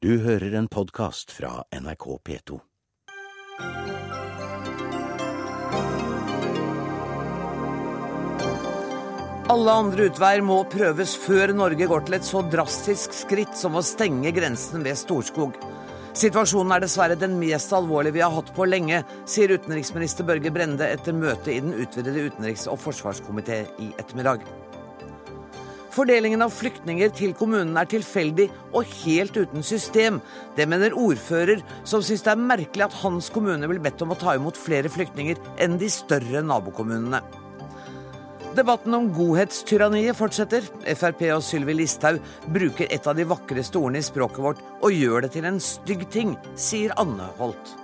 Du hører en podkast fra NRK P2. Alle andre utveier må prøves før Norge går til et så drastisk skritt som å stenge grensen ved Storskog. Situasjonen er dessverre den mest alvorlige vi har hatt på lenge, sier utenriksminister Børge Brende etter møtet i den utvidede utenriks- og forsvarskomité i ettermiddag. Fordelingen av flyktninger til kommunen er tilfeldig og helt uten system. Det mener ordfører, som syns det er merkelig at hans kommune blir bedt om å ta imot flere flyktninger enn de større nabokommunene. Debatten om godhetstyranniet fortsetter. Frp og Sylvi Listhaug bruker et av de vakreste ordene i språket vårt og gjør det til en stygg ting, sier Anne Holt.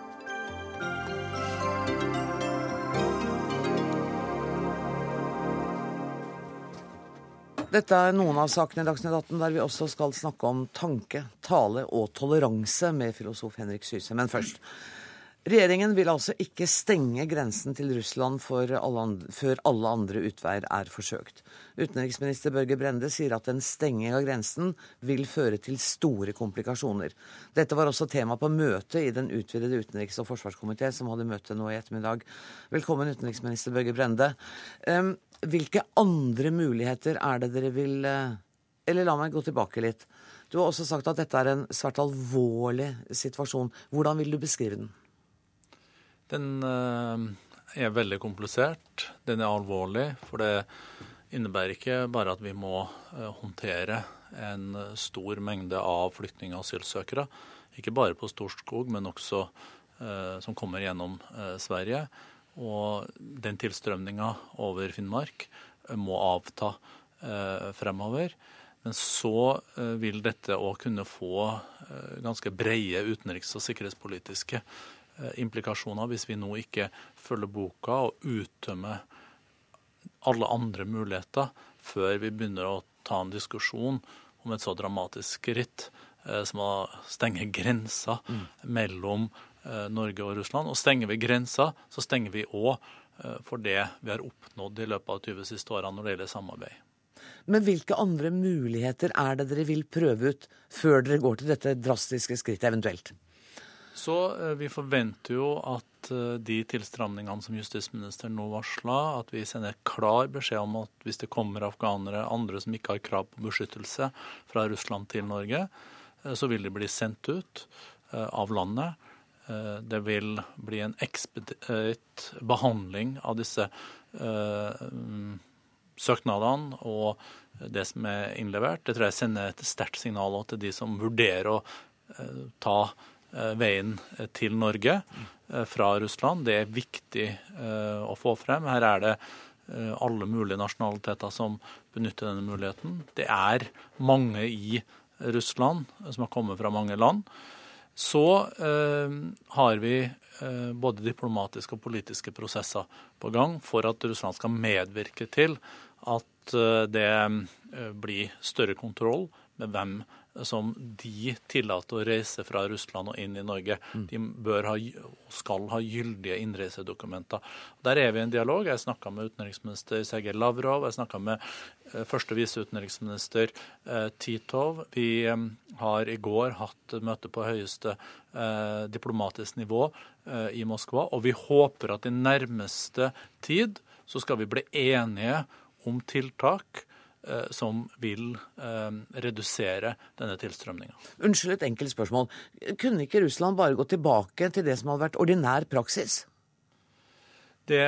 Dette er noen av sakene i Dagsnytt 18 der vi også skal snakke om tanke, tale og toleranse med filosof Henrik Syse. Men først. Regjeringen vil altså ikke stenge grensen til Russland alle andre, før alle andre utveier er forsøkt. Utenriksminister Børge Brende sier at en stenging av grensen vil føre til store komplikasjoner. Dette var også tema på møtet i den utvidede utenriks- og forsvarskomité, som hadde møte nå i ettermiddag. Velkommen, utenriksminister Børge Brende. Hvilke andre muligheter er det dere vil eh, Eller la meg gå tilbake litt. Du har også sagt at dette er en svært alvorlig situasjon. Hvordan vil du beskrive den? Den eh, er veldig komplisert. Den er alvorlig. For det innebærer ikke bare at vi må eh, håndtere en stor mengde av flyktninger og asylsøkere. Ikke bare på Storskog, men også som kommer gjennom Sverige. Og den tilstrømninga over Finnmark må avta fremover. Men så vil dette òg kunne få ganske breie utenriks- og sikkerhetspolitiske implikasjoner hvis vi nå ikke følger boka og uttømmer alle andre muligheter før vi begynner å ta en diskusjon om et så dramatisk skritt som å stenge grensa mm. mellom Norge og Russland. Og stenger vi grensa, så stenger vi òg for det vi har oppnådd i løpet av 20 siste årene når det gjelder samarbeid. Men hvilke andre muligheter er det dere vil prøve ut før dere går til dette drastiske skrittet eventuelt? Så vi forventer jo at de tilstramningene som justisministeren nå varsla, at vi sender klar beskjed om at hvis det kommer afghanere, andre som ikke har krav på beskyttelse fra Russland til Norge, så vil de bli sendt ut av landet. Det vil bli en ekspeditt behandling av disse søknadene og det som er innlevert. Det tror jeg sender et sterkt signal til de som vurderer å ta veien til Norge fra Russland. Det er viktig å få frem. Her er det alle mulige nasjonaliteter som benytter denne muligheten. Det er mange i Russland som har kommet fra mange land. Så har vi både diplomatiske og politiske prosesser på gang for at Russland skal medvirke til at det blir større kontroll med hvem som de tillater å reise fra Russland og inn i Norge. De bør ha, skal ha gyldige innreisedokumenter. Der er vi i en dialog. Jeg snakka med utenriksminister Sergej Lavrov, jeg snakka med første viseutenriksminister Titov. Vi har i går hatt møte på høyeste diplomatisk nivå i Moskva, og vi håper at i nærmeste tid så skal vi bli enige om tiltak som vil redusere denne tilstrømninga. Unnskyld et enkelt spørsmål. Kunne ikke Russland bare gå tilbake til det som hadde vært ordinær praksis? Det,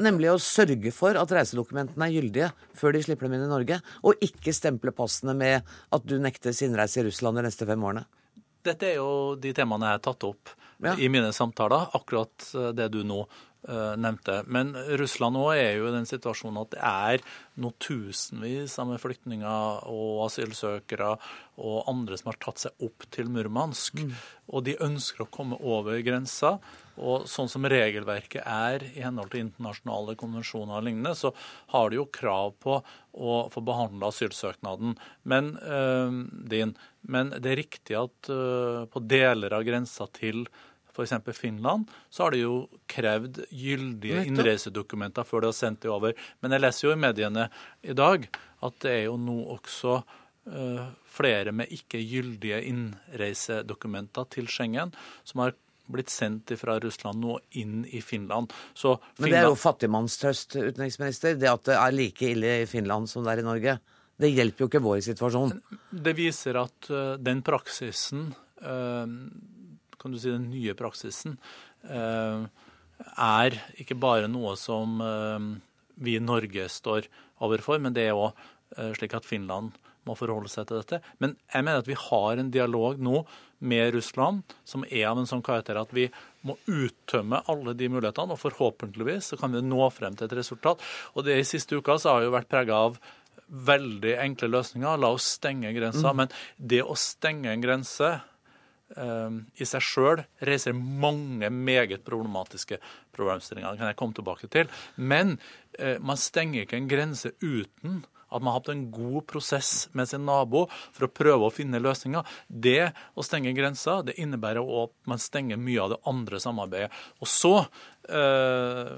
Nemlig å sørge for at reisedokumentene er gyldige før de slipper dem inn i Norge, og ikke stemple passene med at du nektes innreise i Russland de neste fem årene? Dette er jo de temaene jeg har tatt opp Ja. i mine samtaler, akkurat det du nå eh, nevnte. Men Russland òg er jo i den situasjonen at det er noe tusenvis av flyktninger og asylsøkere og andre som har tatt seg opp til Murmansk. Og de ønsker å komme over grensa. Og sånn som regelverket er i henhold til internasjonale konvensjoner og lignende, så har de jo krav på å få behandla asylsøknaden men, øh, din. Men det er riktig at øh, på deler av grensa til f.eks. Finland, så har de jo krevd gyldige innreisedokumenter før de har sendt de over. Men jeg leser jo i mediene i dag at det er jo nå også flere med ikke gyldige innreisedokumenter til Schengen som har blitt sendt fra Russland nå inn i Finland. Så Finland... Men det er jo fattigmannstrøst, utenriksminister. Det at det er like ille i Finland som det er i Norge. Det hjelper jo ikke vår situasjon. Det viser at uh, den praksisen, uh, kan du si den nye praksisen, uh, er ikke bare noe som vi i Norge står overfor, men det er òg slik at Finland må forholde seg til dette. Men jeg mener at vi har en dialog nå med Russland som er av en sånn karakter at vi må uttømme alle de mulighetene, og forhåpentligvis så kan vi nå frem til et resultat. Og det i siste uka så har jo vært prega av veldig enkle løsninger. La oss stenge grensa. Mm. Men det å stenge en grense i seg sjøl reiser mange meget problematiske problemstillinger. Det kan jeg komme tilbake til. Men uh, man stenger ikke en grense uten at man har hatt en god prosess med sin nabo for å prøve å finne løsninger. Det å stenge grensa det innebærer også at man stenger mye av det andre samarbeidet. Og så eh,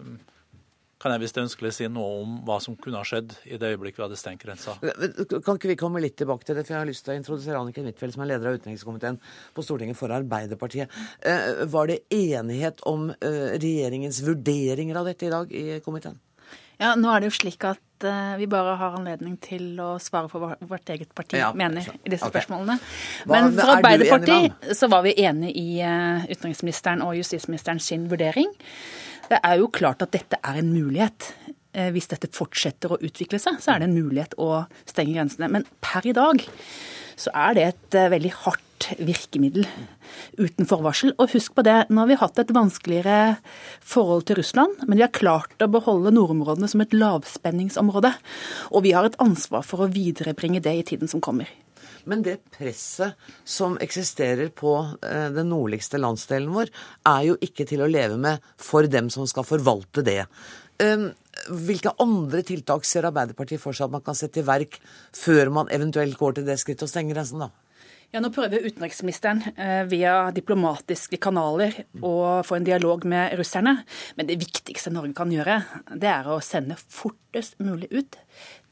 kan jeg hvis det er ønskelig si noe om hva som kunne ha skjedd i det øyeblikk vi hadde stengt grensa. Kan ikke vi komme litt tilbake til det, for jeg har lyst til å introdusere Anniken Huitfeldt, som er leder av utenrikskomiteen på Stortinget for Arbeiderpartiet. Eh, var det enighet om eh, regjeringens vurderinger av dette i dag i komiteen? Ja, nå er det jo slik at uh, vi bare har anledning til å svare for hva vårt eget parti ja, mener i disse okay. spørsmålene. Men for Arbeiderpartiet så var vi enig i utenriksministeren og justisministeren sin vurdering. Det er jo klart at dette er en mulighet. Uh, hvis dette fortsetter å utvikle seg, så er det en mulighet å stenge grensene. Men per i dag så er det et veldig hardt virkemiddel uten forvarsel. Og husk på det, nå har vi hatt et vanskeligere forhold til Russland, men vi har klart å beholde nordområdene som et lavspenningsområde. Og vi har et ansvar for å viderebringe det i tiden som kommer. Men det presset som eksisterer på eh, den nordligste landsdelen vår, er jo ikke til å leve med for dem som skal forvalte det. Ehm, hvilke andre tiltak ser Arbeiderpartiet for seg at man kan sette i verk før man eventuelt går til det skrittet å stenge grensen, da? Ja, Nå prøver utenriksministeren eh, via diplomatiske kanaler å få en dialog med russerne. Men det viktigste Norge kan gjøre, det er å sende fortest mulig ut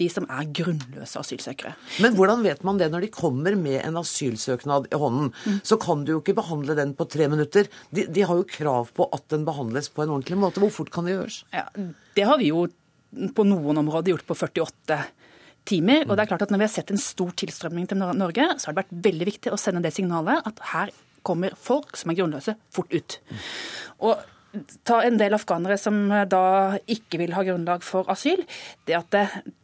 de som er grunnløse asylsøkere. Men hvordan vet man det når de kommer med en asylsøknad i hånden? Mm. Så kan du jo ikke behandle den på tre minutter. De, de, har jo krav på at den behandles på en ordentlig måte. Hvor fort kan det gjøres? Ja, Det har vi jo på noen områder gjort på 48 timer. Og det er klart at når vi har sett en stor tilstrømning til Norge, så har det vært veldig viktig å sende det signalet at her kommer folk som er grunnløse, fort ut. Og ta en del afghanere som da ikke vil ha grunnlag for asyl. Det at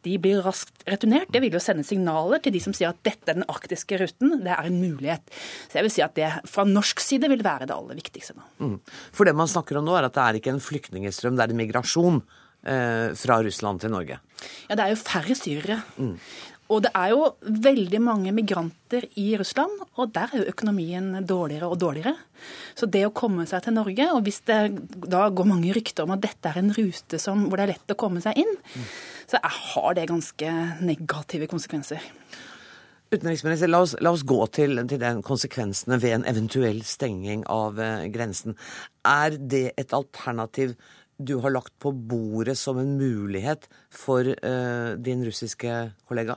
de blir raskt returnert, det vil jo sende signaler til de som sier at dette er den arktiske ruten. Det er en mulighet. Så jeg vil si at det fra norsk side vil være det aller viktigste nå. Mm. For det man snakker om nå, er at det er ikke en flyktningstrøm, det er en migrasjon eh, fra Russland til Norge? Ja, det er jo færre syrere. Mm. Og det er jo veldig mange migranter i Russland, og der er jo økonomien dårligere og dårligere. Så det å komme seg til Norge, og hvis det da går mange rykter om at dette er en rute som, hvor det er lett å komme seg inn, mm. så har det ganske negative konsekvenser. Utenriksminister, la oss, la oss gå til, til, den konsekvensene ved en eventuell stenging av eh, grensen. Er det et alternativ du har lagt på bordet som en mulighet for uh, din russiske kollega?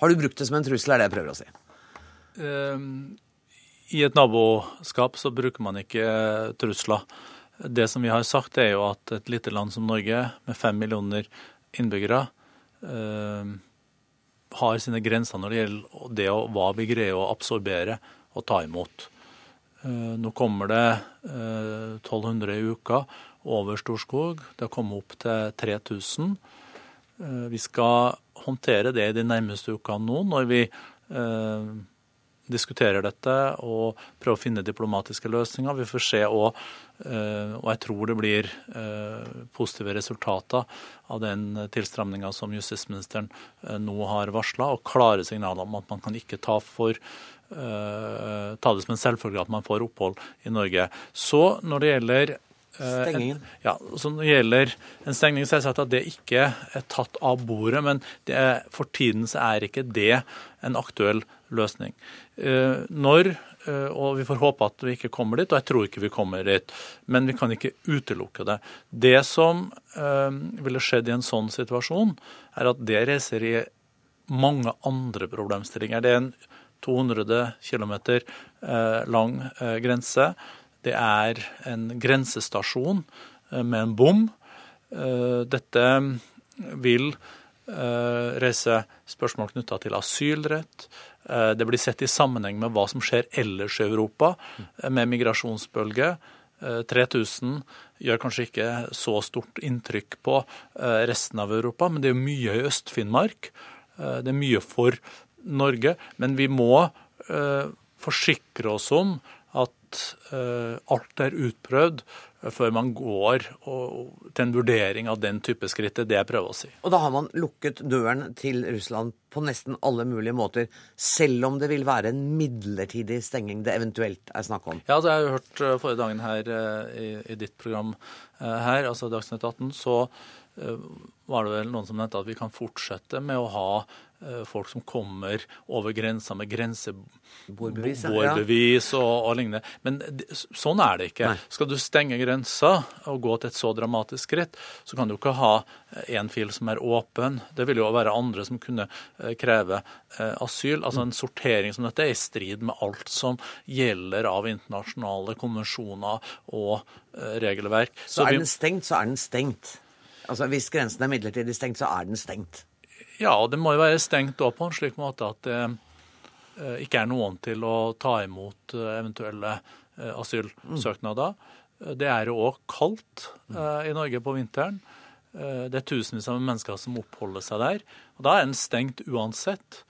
Har du brukt det som en trussel, er det jeg prøver å si? Um, I et naboskap så bruker man ikke trusler. Det som vi har sagt, er jo at et lite land som Norge, med fem millioner innbyggere, uh, har sine grenser når det gjelder det og hva vi greier å absorbere og ta imot. Uh, nå kommer det 1200 i uka, over Storskog. Det har kommet opp til 3000. Eh, vi skal håndtere det i de nærmeste ukene nå, når vi eh, diskuterer dette og prøver å finne diplomatiske løsninger. Vi får se òg, eh, og jeg tror det blir eh, positive resultater av den tilstramninga som justisministeren eh, nå har varsla, og klare signaler om at man kan ikke ta for ta det som en selvfølge at man får opphold i Norge. Så når det gjelder Stengingen? En, ja, så Når det gjelder en stengning, så har jeg sagt at det ikke er tatt av bordet. Men er, for tiden så er ikke det en aktuell løsning. Eh, når, eh, og vi får håpe at vi ikke kommer dit, og jeg tror ikke vi kommer dit, men vi kan ikke utelukke det. Det som eh, ville skjedd i en sånn situasjon, er at det reiser i mange andre problemstillinger. Det er en 200 km lang grense. Det er en grensestasjon med en bom. Dette vil reise spørsmål knytta til asylrett. Det blir sett i sammenheng med hva som skjer ellers i Europa med migrasjonsbølge. 3000 gjør kanskje ikke så stort inntrykk på eh, resten av Europa, men det er mye i Øst-Finnmark. Eh, det er mye for Norge. Men vi må eh, forsikre oss om at alt er utprøvd før man går til en vurdering av den type skritt. Det er det jeg prøver å si. Og da har man lukket døren til Russland på nesten alle mulige måter, selv om det vil være en midlertidig stenging det eventuelt er snakk om? Ja, altså jeg har jo hørt eh, forrige dagen her eh, i, i ditt program eh, her, altså Dagsnytt 18, så var det vel noen som nevnte at vi kan fortsette med å ha Eh, folk som kommer over grensa med grensebordbevis ja. og, og, lignende. Men sånn er det ikke. Nei. Skal du stenge grensa og gå til et så dramatisk skritt, så kan du ikke ha en fil som er åpen. Det vil jo være andre som kunne eh, kreve eh, asyl. Altså En sortering som dette er i strid med alt som gjelder av internasjonale konvensjoner og regelverk. Så, så er den stengt, så er den stengt. Altså Hvis grensen er midlertidig stengt, så er den stengt. Ja, og det må jo være stengt òg på en slik måte at det eh, ikke er noen til å ta imot eh, eventuelle eh, asylsøknader. Det er jo òg kaldt i Norge på vinteren. Det er tusenvis av mennesker som oppholder seg der. og Da er den stengt uansett.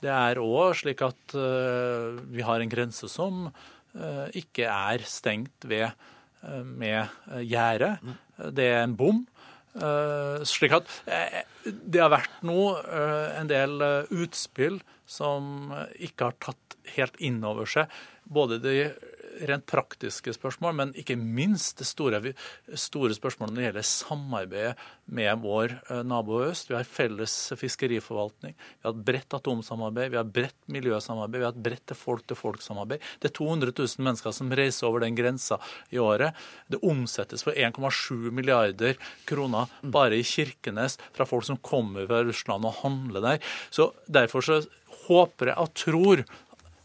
Det er òg slik at vi har en grense som ikke er stengt ved, med gjerde. Det er en bom. Uh, slik at uh, det har vært nå uh, en del utspill som ikke har tatt helt inn over seg. Både de rent praktiske spørsmål, men ikke minst det store, store spørsmålet når det gjelder samarbeidet med vår eh, nabo øst. Vi har felles fiskeriforvaltning, vi har et bredt atomsamarbeid, vi har et bredt miljøsamarbeid, vi har et bredt folk-til-folk-samarbeid. Det er 200 000 mennesker som reiser over den grensa i året. Det omsettes for 1,7 milliarder kroner bare i Kirkenes fra folk som kommer fra Russland og handler der. Så Derfor så håper jeg og tror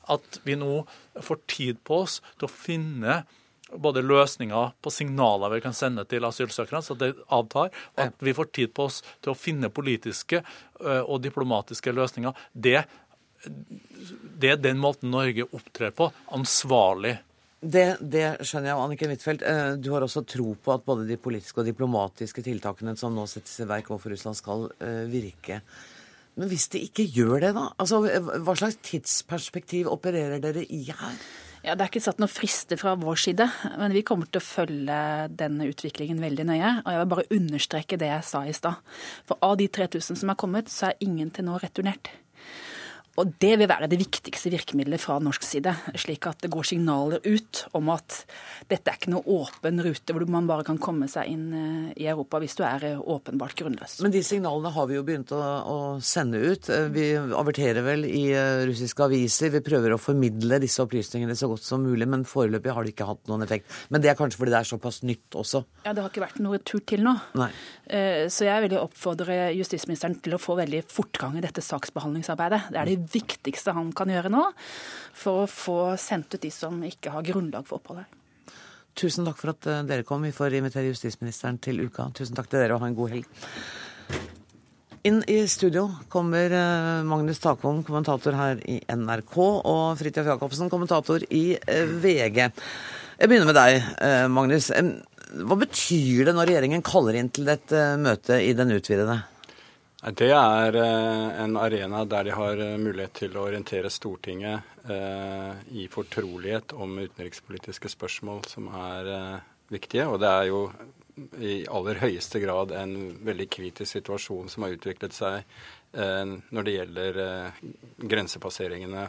at vi nå får tid på oss til å finne både løsninger på signaler vi kan sende til asylsøkerne, så det avtar, og at vi får tid på oss til å finne politiske og diplomatiske løsninger. Det, det er den måten Norge opptrer på. Ansvarlig. Det, det, skjønner jeg, Anniken Huitfeldt. Du har også tro på at både de politiske og diplomatiske tiltakene som nå settes i verk overfor Russland, skal virke. Men hvis de ikke gjør det, da? Altså, Hva slags tidsperspektiv opererer dere i her? Ja, Det er ikke satt noen frister fra vår side, men vi kommer til å følge denne utviklingen veldig nøye. Og jeg vil bare understreke det jeg sa i stad. For av de 3000 som er kommet, så er ingen til nå returnert. Og det vil være det viktigste virkemidlet fra norsk side, slik at det går signaler ut om at dette er ikke noe åpen rute hvor man bare kan komme seg inn eh, i Europa hvis du er eh, åpenbart grunnløs. Men de signalene har vi jo begynt å, å sende ut. Eh, vi averterer vel i russiske aviser. Vi prøver å formidle disse opplysningene så godt som mulig, men foreløpig har det ikke hatt noen effekt. Men det er kanskje fordi det er såpass nytt også? Ja, det har ikke vært noe tur til nå. Nei. Så jeg vil oppfordre justisministeren til å få veldig fortgang i dette saksbehandlingsarbeidet. Det er det viktigste han kan gjøre nå for å få sendt ut de som ikke har grunnlag for opphold her. Tusen takk for at eh, dere kom. Vi får invitere justisministeren til uka. Tusen takk til dere, og ha en god helg. Inn i studio kommer eh, Magnus Takvom, kommentator her i NRK, og Fridtjof Jacobsen, kommentator i eh, VG. Jeg begynner med deg, Magnus. Hva betyr det når regjeringen kaller inn til et møte i den utvidede? Det er eh, en arena der de har eh, mulighet til å orientere Stortinget eh, i fortrolighet om utenrikspolitiske spørsmål som er viktige. Og det er jo i aller høyeste grad en veldig kritisk situasjon som har utviklet seg når det gjelder grensepasseringene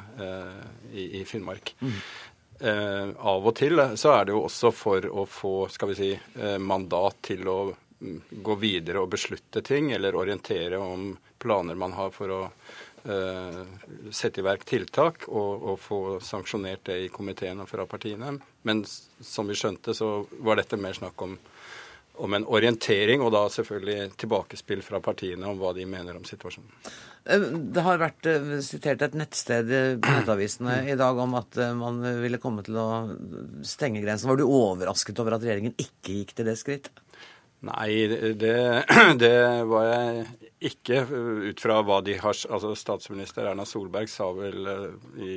i Finnmark. Mm. Av og til så er det jo også for å få skal vi si, mandat til å gå videre og beslutte ting, eller orientere om planer man har for å uh, sette i verk tiltak, og, og, få sanksjonert det i komiteen og fra partiene. Men som vi skjønte, så var dette mer snakk om, om en orientering, og da selvfølgelig tilbakespill fra partiene om hva de mener om situasjonen. Eh, det har vært eh, sitert et nettsted i nettavisene i dag om at man ville komme til å stenge grensen. Var du overrasket over at regjeringen ikke gikk til det skrittet? Nei, det, det, var jeg ikke, ut fra hva de har Altså statsminister Erna Solberg sa vel i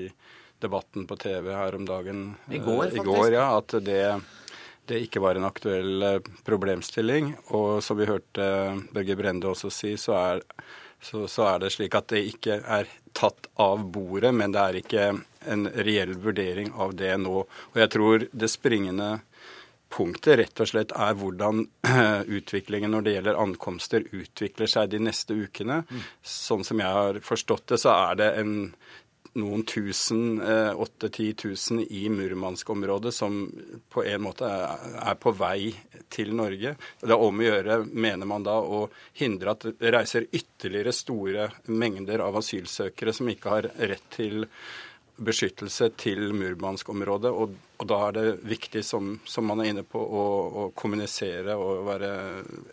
debatten på TV her om dagen I går, faktisk. I går ja, at det det ikke var en aktuell eh, problemstilling. Og som vi hørte Børge Brende også si, så er, så, så er, det slik at det ikke er tatt av bordet, men det er ikke en reell vurdering av det nå. Og jeg tror det springende punktet rett og slett er hvordan utviklingen når det gjelder ankomster utvikler seg de neste ukene. Mm. Sånn som jeg har forstått det, så er det en noen tusen, eh, åtte-ti tusen i Murmansk-området som på en måte er på vei til Norge. Det er om å gjøre, mener man da, å hindre at det reiser ytterligere store mengder av asylsøkere som ikke har rett til beskyttelse til Murmansk-området. Og, og, da er det viktig, som, som man er inne på, å, å, kommunisere og være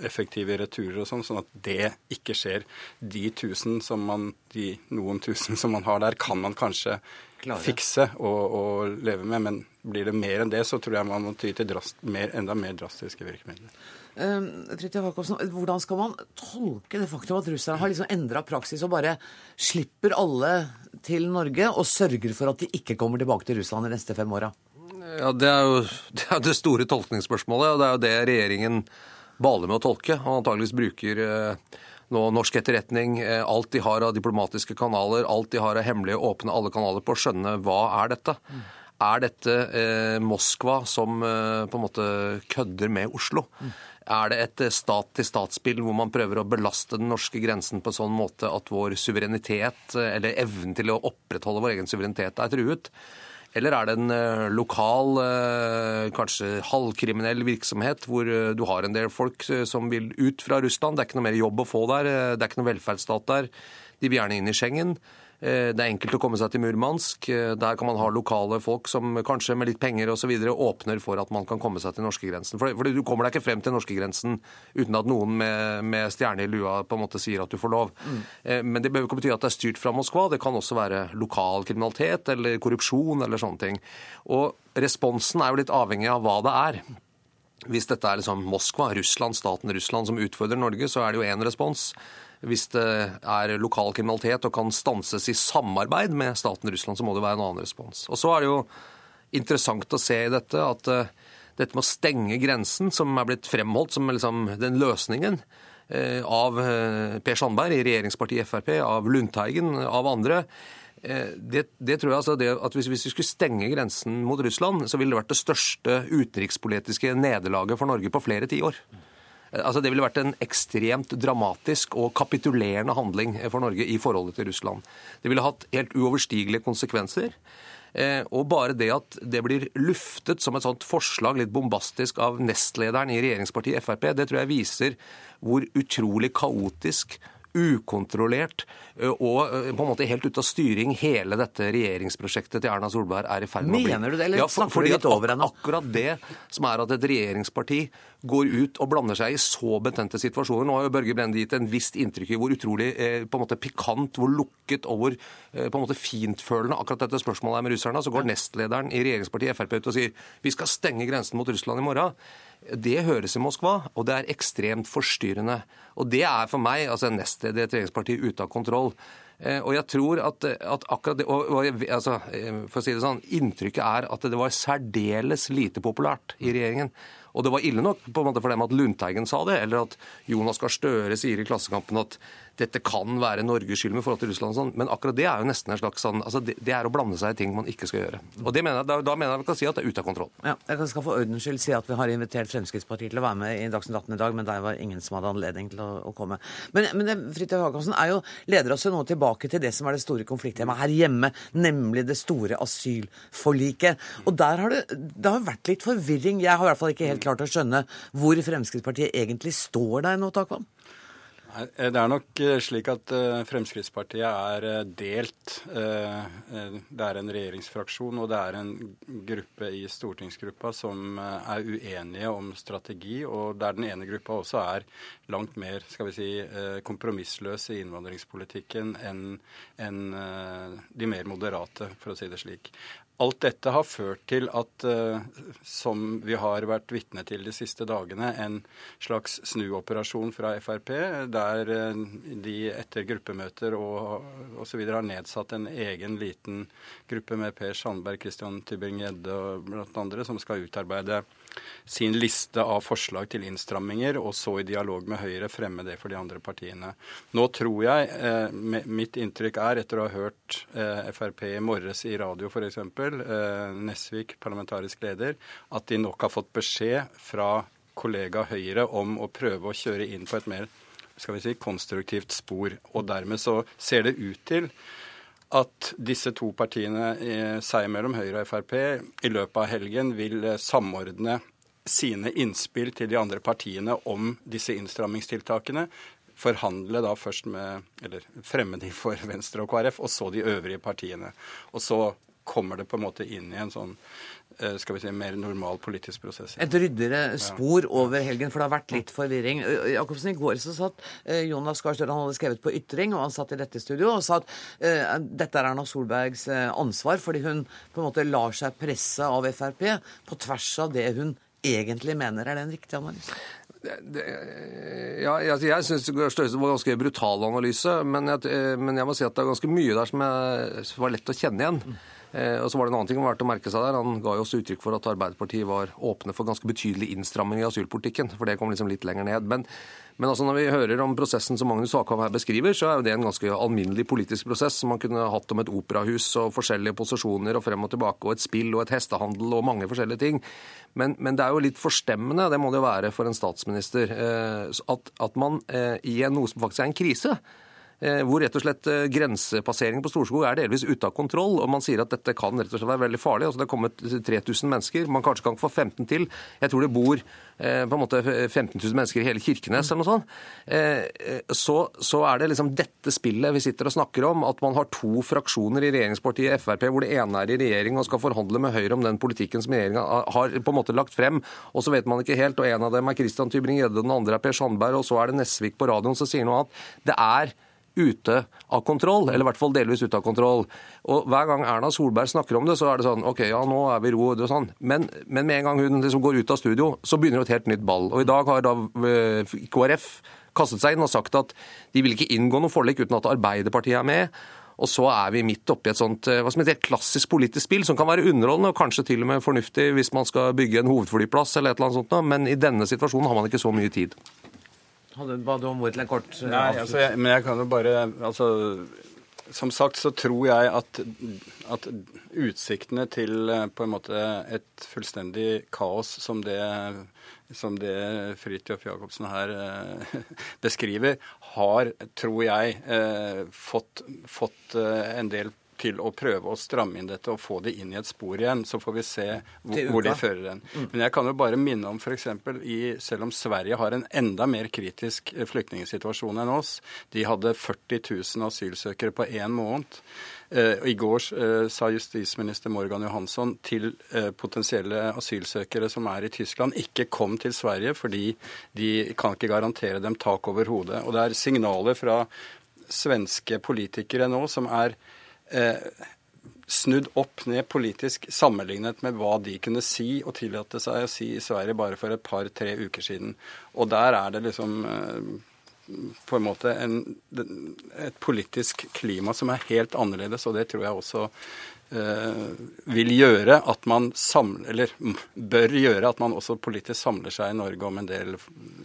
effektiv i returer og sånn, sånn at det ikke skjer. De tusen som man, de noen tusen som man har der, kan man kanskje Klare. fikse og, og, leve med. Men blir det mer enn det, så tror jeg man må ty til drast, mer, enda mer drastiske virkemidler. Um, hvordan skal man tolke det faktum at russerne har liksom endra praksis og bare slipper alle til Norge og sørger for at de ikke kommer tilbake til Russland de neste fem åra? Ja, det er jo det, er det, store tolkningsspørsmålet, og det er jo det regjeringen baler med å tolke. Og antageligvis bruker eh, nå norsk etterretning, eh, alt de har av diplomatiske kanaler, alt de har av hemmelige, åpne alle kanaler på å skjønne hva er dette. Mm. Er dette eh, Moskva som eh, på en måte kødder med Oslo? Mm. Er det et eh, stat-til-stat-spill hvor man prøver å belaste den norske grensen på en sånn måte at vår suverenitet, eller evnen til å opprettholde vår egen suverenitet, er truet? Eller er det en eh, lokal, kanskje halvkriminell virksomhet hvor du har en del folk som vil ut fra Russland? Det er ikke noe mer jobb å få der, det er ikke noe velferdsstat der. De vil gjerne inn i Schengen. Eh, det er enkelt å komme seg til Murmansk. Eh, der kan man ha lokale folk som kanskje med litt penger osv. åpner for at man kan komme seg til norskegrensen. For, for du kommer deg ikke frem til norskegrensen uten at noen med, med stjerne i lua på en måte sier at du får lov. Mm. Men det behøver ikke bety at det er styrt fra Moskva. Det kan også være lokal kriminalitet eller korrupsjon eller sånne ting. Og responsen er jo litt avhengig av hva det er. Hvis dette er liksom Moskva, Russland, staten Russland som utfordrer Norge, så er det jo én respons hvis det er lokal kriminalitet og kan stanses i samarbeid med staten Russland, så må det være en annen respons. Og så er det jo interessant å se i dette at uh, dette med å stenge grensen, som er blitt fremholdt som liksom den løsningen uh, av uh, Per Sandberg i regjeringspartiet Frp, av Lundteigen, av andre, det, det, tror jeg altså at hvis, hvis, vi skulle stenge grensen mot Russland, så ville det vært det største utenrikspolitiske nederlaget for Norge på flere tiår. Eh, altså Det ville vært en ekstremt dramatisk og kapitulerende handling for Norge i forholdet til Russland. Det ville hatt helt uoverstigelige konsekvenser. Eh, og bare det at det blir luftet som et sånt forslag, litt bombastisk, av nestlederen i regjeringspartiet Frp, det tror jeg viser hvor utrolig kaotisk ukontrollert og på en måte helt ute av styring hele dette regjeringsprosjektet til Erna Solberg er i ferd med å bli. Mener du det, eller ja, for, snakker du litt over henne? Akkurat det som er at et regjeringsparti går ut og blander seg i så betente situasjoner. Nå har jo Børge Brende gitt en visst inntrykk i hvor utrolig eh, på en måte pikant, hvor lukket og hvor eh, på en måte fintfølende akkurat dette spørsmålet er med russerne. Så går nestlederen i regjeringspartiet Frp ut og sier vi skal stenge grensen mot Russland i morgen. Det høres i Moskva, og det er ekstremt forstyrrende. Og det er for meg, altså nestleder i et regjeringsparti, ute av kontroll. Eh, og jeg tror at, at akkurat det, og, og, altså, eh, for å si det sånn, Inntrykket er at det var særdeles lite populært i regjeringen. Og det var ille nok på en måte for dem at Lundteigen sa det, eller at Jonas Gahr Støre sier i Klassekampen at dette kan være Norges skyld med forhold til Russland og sånn, men akkurat det er jo nesten en slags sånn altså det, det, er å blande seg i ting man ikke skal gjøre. Og det mener jeg, da, da mener jeg vi kan si at det er ute av kontroll. Ja, jeg skal for ordens skyld si at vi har invitert Fremskrittspartiet til å være med i Dagsnytt 18 i dag, men der var ingen som hadde anledning til å, å komme. Men, men Fridtjof Jacobsen er jo, leder oss jo nå tilbake til det som er det store konflikttemaet her hjemme, nemlig det store asylforliket. Og der har det, det har vært litt forvirring. Jeg har i hvert fall ikke helt klart å skjønne hvor Fremskrittspartiet egentlig står der nå, Takvam? Det er nok eh, slik at eh, Fremskrittspartiet er eh, delt. Det er en regjeringsfraksjon og det er en gruppe i stortingsgruppa som er uenige om strategi, og der den ene gruppa også er langt mer skal vi si, kompromissløs i innvandringspolitikken enn de mer moderate, for å si det slik. Alt dette har ført til at, uh, som vi har vært vitne til de siste dagene, en slags snuoperasjon fra Frp, der uh, de etter gruppemøter og osv. har nedsatt en egen liten gruppe med Per Sandberg, Christian Tybring-Gjedde og blant andre, som skal utarbeide sin liste av forslag til innstramminger, og så i dialog med Høyre fremme det for de andre partiene. Nå tror jeg, eh, mitt inntrykk er, etter å ha hørt eh, Frp i morges i radio f.eks., eh, Nesvik, parlamentarisk leder, at de nok har fått beskjed fra kollega Høyre om å prøve å kjøre inn på et mer skal vi si, konstruktivt spor. Og dermed så ser det ut til at disse to partiene seg mellom Høyre og Frp i løpet av helgen vil eh, samordne sine innspill til de andre partiene om disse innstrammingstiltakene. Forhandle da først med Eller fremme de for Venstre og KrF, og så de øvrige partiene. Og så kommer det på en måte inn i en sånn skal vi si, mer normal politisk prosess. Et ryddigere spor ja. over helgen, for det har vært litt forvirring. Jacobsen, I går så satt Jonas Gahr Støre, han hadde skrevet på Ytring, og han satt i dette studio og sa at uh, dette er Erna Solbergs ansvar, fordi hun på en måte lar seg presse av Frp på tvers av det hun egentlig mener. Er det en riktig analyse? Det, det, ja, jeg, jeg syns Støre var en ganske brutal analyse, men jeg, men jeg, må si at det er ganske mye der som, jeg, som var lett å kjenne igjen. Eh, og så var det en annen ting verdt å merke seg der. Han ga jo også uttrykk for at Arbeiderpartiet var åpne for ganske betydelig innstramming i asylpolitikken. For det kom liksom litt lenger ned. Men, men altså når vi hører om prosessen som Magnus Akvam her beskriver, så er jo det en ganske alminnelig politisk prosess som man kunne hatt om et operahus og forskjellige posisjoner og frem og tilbake, og et spill og et hestehandel og mange forskjellige ting. Men, men det er jo litt forstemmende, det må det jo være for en statsminister, eh, at, at man eh, i noe som faktisk er en krise, hvor rett og slett eh, grensepasseringen på Storskog er delvis ute av kontroll. og Man sier at dette kan rett og slett være veldig farlig. Altså Det er kommet 3000 mennesker. Man kanskje kan få 15 til. Jeg tror det bor eh, på en måte 15 000 mennesker i hele Kirkenes eller noe sånt. Så, så er det liksom dette spillet vi sitter og snakker om, at man har to fraksjoner i regjeringspartiet Frp, hvor det ene er i regjering og skal forhandle med Høyre om den politikken som regjeringa har på en måte lagt frem, og så vet man ikke helt. og En av dem er Christian Tybring-Gjedde, den andre er Per Sandberg, og så er det Nesvik på radioen som sier noe annet. Det er ute av kontroll, eller i hvert fall delvis ute av kontroll. Og Hver gang Erna Solberg snakker om det, så er det sånn OK, ja, nå er vi ro. og sånn. Men, men, med en gang hun liksom går ut av studio, så begynner et helt nytt ball. Og I dag har da eh, KrF kastet seg inn og sagt at de vil ikke inngå noe forlik uten at Arbeiderpartiet er med. Og så er vi midt oppi et sånt eh, hva som heter et klassisk politisk spill, som kan være underholdende og kanskje til og med fornuftig hvis man skal bygge en hovedflyplass eller et eller annet sånt, men i denne situasjonen har man ikke så mye tid. Ba du om ordet til en kort eh, Nei, altså, jeg, men jeg kan jo bare altså, Som sagt så tror jeg at, at utsiktene til eh, på en måte et fullstendig kaos som det som det Fridtjof Jacobsen her eh, beskriver, har, tror jeg, eh, fått, fått eh, en del til å prøve å stramme inn dette og få det inn i et spor igjen. Så får vi se hvor, hvor de fører den. Mm. Men jeg kan jo bare minne om f.eks. selv om Sverige har en enda mer kritisk eh, flyktningsituasjon enn oss, de hadde 40 000 asylsøkere på én måned. Uh, I går uh, sa justisminister Morgan Johansson til potensielle asylsøkere som er i Tyskland, ikke kom til Sverige fordi de kan ikke garantere dem tak over hodet. Og det er signaler fra svenske politikere nå som er eh, snudd opp ned politisk sammenlignet med hva de kunne si og tillate seg å si i Sverige bare for et par-tre uker siden. Og der er det liksom eh, på en måte en, et politisk klima som er helt annerledes, og det tror jeg også eh, vil gjøre at man samler, eller bør gjøre at man også politisk samler seg i Norge om en del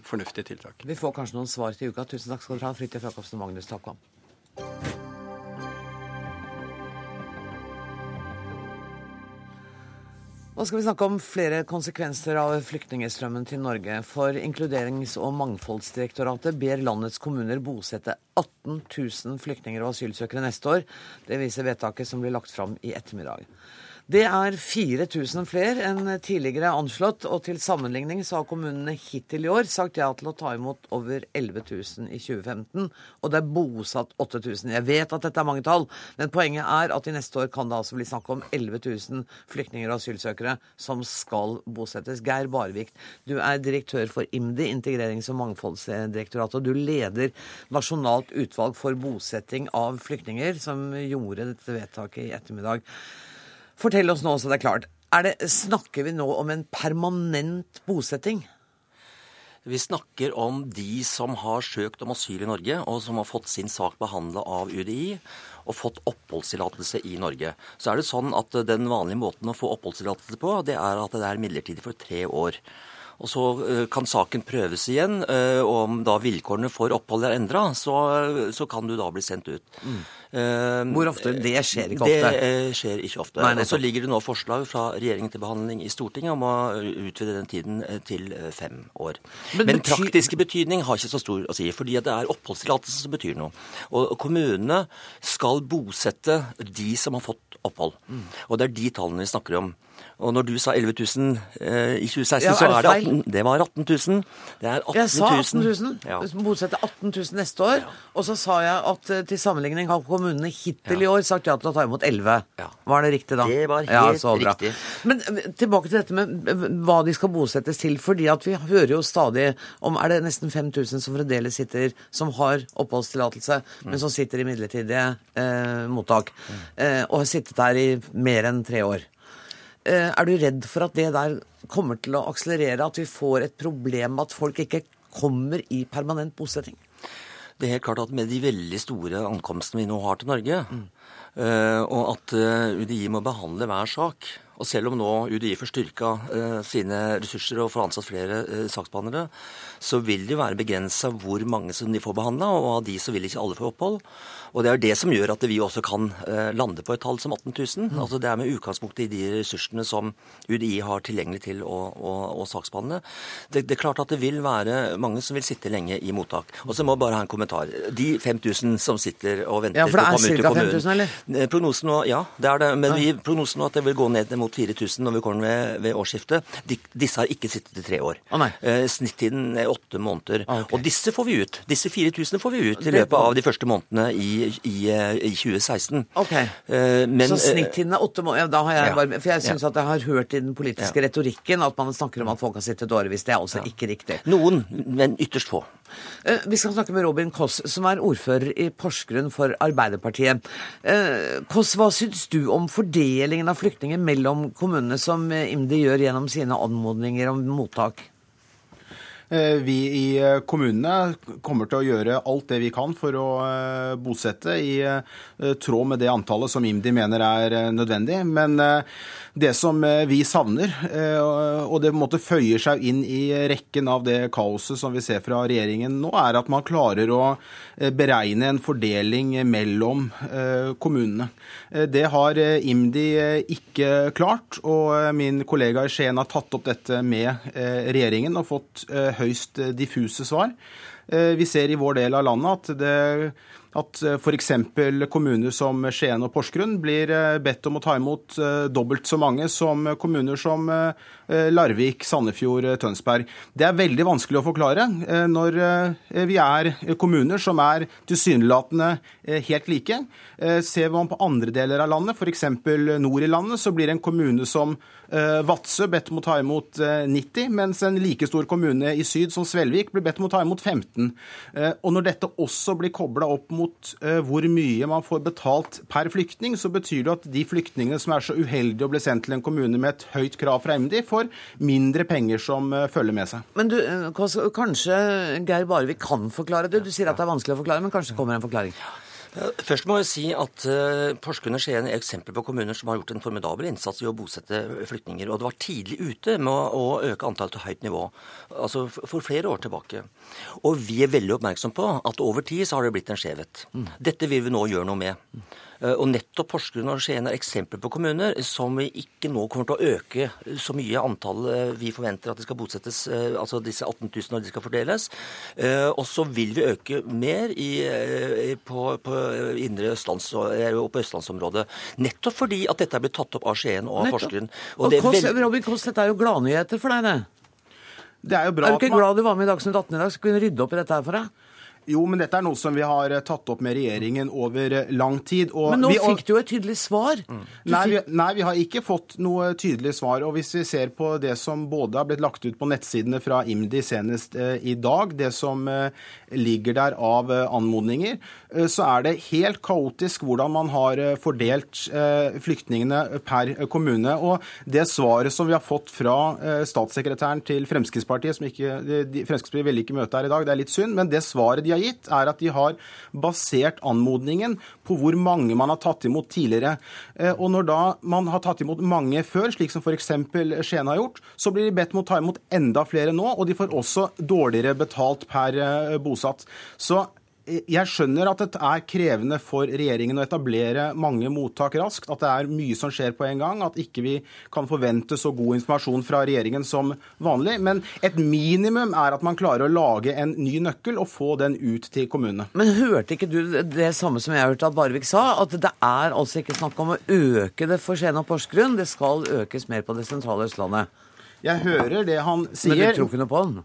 fornuftige tiltak. Vi får kanskje noen svar til uka. Tusen takk skal dere ha, Fridtjof Jacobsen og Magnus Takvam. Nå skal vi snakke om flere konsekvenser av flyktningstrømmen til Norge. For Inkluderings- og mangfoldsdirektoratet ber landets kommuner bosette 18 000 flyktninger og asylsøkere neste år. Det viser vedtaket som blir lagt fram i ettermiddag. Det er 4000 flere enn tidligere anslått, og til sammenligning så har kommunene hittil i år sagt ja til å ta imot over 11 000 i 2015, og det er bosatt 8000. Jeg vet at dette er mange tall, men poenget er at i neste år kan det altså bli snakk om 11 000 flyktninger og asylsøkere som skal bosettes. Geir Barvik, du er direktør for IMDi, Integrerings- og mangfoldsdirektoratet, og du leder Nasjonalt utvalg for bosetting av flyktninger, som gjorde dette vedtaket i ettermiddag. Fortell oss nå så det er klart. Er det, snakker vi nå om en permanent bosetting? Vi snakker om de som har søkt om asyl i Norge, og som har fått sin sak behandla av UDI og fått oppholdstillatelse i Norge. Så er det sånn at Den vanlige måten å få oppholdstillatelse på, det er at det er midlertidig for tre år. Og så eh, kan saken prøves igjen, eh, og om da vilkårene for opphold er endra, så, så, kan du da bli sendt ut. Mm. Hvor ofte? Det skjer ikke ofte? Det skjer ikke ofte. Nei, og så ligger det nå forslag fra regjeringen til behandling i Stortinget om å utvide den tiden til fem år. Men, Men praktiske betydning har ikke så stor å si, fordi det er oppholdstillatelse som betyr noe. Og kommunene skal bosette de som har fått opphold. Mm. Og det er de tallene vi snakker om. Og når du sa 11 000 eh, i 2016, ja, så er det 18, det var 18 000. Det er 18 000. Jeg sa 18 000. Ja. Bodsette bosetter 18 000 neste år. Ja. Og så sa jeg at uh, til sammenligning har kommunene hittil i år sagt ja til å ta imot 11. Var det riktig da? Det var helt riktig. Men uh, tilbake til dette med uh, hva de skal bosettes til. fordi at vi hører jo stadig om Er det nesten 5000 som fremdeles sitter som har oppholdstillatelse, mm. men som sitter i midlertidige mottak? Mm. og har sittet der i mer enn tre år. Eh, er du redd for at det der kommer til å akselerere, at vi får et problem med at folk ikke kommer i permanent bosetting? Det er helt klart at med de veldig store ankomstene vi nå har til Norge, mm. og at eh, UDI må behandle hver sak og selv om nå UDI får styrka sine ressurser og får ansatt flere saksbehandlere, så vil det jo være begrensa hvor mange som de får behandla, og av de så vil ikke alle få opphold. Og Det er det som gjør at vi også kan eh, lande på et tall som 18 000. Mm. Altså Det er med utgangspunkt i de ressursene som UDI har tilgjengelig til å, å, å saksbehandle. Det, det, er klart at det vil være mange som vil sitte lenge i mottak. Og så må jeg bare ha en kommentar. De 5000 som sitter og venter ja, for det er ca. 5000, eller? Eh, prognosen nå, ja, det er det. Men vi, prognosen nå at det vil gå ned mot 4000 når vi kommer ved, ved årsskiftet. De, disse har ikke sittet i tre år. Ah, eh, snittiden er åtte måneder. Ah, okay. Og disse får vi ut. Disse 4000 får vi ut i løpet av de første månedene i i, i 2016. Okay. Eh, men, Så snittiden er åtte måneder? Da har jeg ja, bare, for jeg syns ja. at jeg har hørt i den politiske ja. retorikken at man snakker om at folk har sittet årevis. Det er altså ikke riktig. Noen, men ytterst få. Uh, vi skal snakke med Robin Koss, som er ordfører i Porsgrunn for Arbeiderpartiet. Koss, hva syns du om fordelingen av flyktninger mellom kommunene som IMDi gjør gjennom sine anmodninger om mottak? Eh, vi i eh, kommunene kommer til å gjøre alt det vi kan for å eh, bosette i tråd med det antallet som IMDi mener er nødvendig. Men det som vi savner, og det måtte føyer seg inn i rekken av det kaoset som vi ser fra regjeringen nå, er at man klarer å beregne en fordeling mellom kommunene. Det har IMDi ikke klart, og min kollega i Skien har tatt opp dette med regjeringen og fått høyst eh, diffuse svar. Eh, vi ser i vår del av landet at det at eh, f.eks. kommuner som Skien og Porsgrunn blir bedt om å ta imot dobbelt så mange som kommuner som Larvik, Sandefjord, Tønsberg. Det er veldig vanskelig å forklare når vi er kommuner som er tilsynelatende helt like. Ser man på andre deler av landet, f.eks. nord i landet, så blir en kommune som Eh, Vadsø bedt om å ta imot 90, eh, mens en like stor kommune i syd som Svelvik blir bedt om å ta imot 15. Eh, og Når dette også blir kobla opp mot hvor mye man får betalt per flyktning, så betyr det at de flyktningene som er så uheldige å bli sendt til en kommune med et høyt krav fra MDI, mindre penger som følger med seg. Men du, Kanskje Geir Barvik kan forklare det? Du sier at det er vanskelig å forklare, men kanskje kommer en forklaring? Først må jeg si at uh, Porsgrunn og Skien er eksempler på kommuner som har gjort en formidabel innsats i å bosette flyktninger. Og det var tidlig ute med å, å øke antallet til høyt nivå, altså for flere år tilbake. Og vi er veldig oppmerksom på at over tid så har det blitt en skjevhet. Mm. Dette vil vi nå gjøre noe med. Eh, og nettopp Porsgrunn og Skien er eksempler på kommuner som vi ikke nå kommer til å øke så mye antall eh, vi forventer at de skal bosettes, eh, altså disse 18 000 når de skal fordeles. Og så vil vi øke mer i, på, på, indre østlands, og på østlandsområdet. Nettopp fordi at dette er blitt tatt opp av Skien og av Porsgrunn. Og, og Koss, veld... Robin Koss, dette er jo gladnyheter for deg, det. Det er jo bra Er du ikke man... glad du var med i Dagsnytt 18 i dag, så kunne rydde opp i dette her for deg? Jo, men dette er noe som vi har eh, tatt opp med regjeringen over eh, lang tid. men nå vi, fikk du jo et tydelig svar. Mm. Nei, vi, nei, vi, har ikke fått noe tydelig svar. Og hvis vi ser på det som både har blitt lagt ut på nettsidene fra IMDi senest eh, i dag, det som eh, ligger der av eh, anmodninger, eh, så er det helt kaotisk hvordan man har fordelt flyktningene per kommune. Og det svaret som vi har fått fra statssekretæren til Fremskrittspartiet, som ikke, de, Fremskrittspartiet vil ikke møte her i dag, det er litt synd, men det svaret de har gitt, er at de har basert anmodningen på hvor mange man har tatt imot tidligere. Eh, og når da man har tatt imot mange før, slik som f.eks. Skien har gjort, så blir de bedt om å ta imot enda flere nå, og de får også dårligere betalt per eh, bosatt. Så jeg skjønner at det er krevende for regjeringen å etablere mange mottak raskt, at det er mye som skjer på en gang, at ikke vi kan forvente så god informasjon fra regjeringen som vanlig. Men et minimum er at man klarer å lage en ny nøkkel og få den ut til kommunene. Men hørte ikke du det samme som jeg hørte at Barvik sa, at det er altså ikke snakk om å øke det for Skien og Porsgrunn, det skal økes mer på det sentrale Østlandet? Jeg hører det han sier. Men du tror ikke noe på den?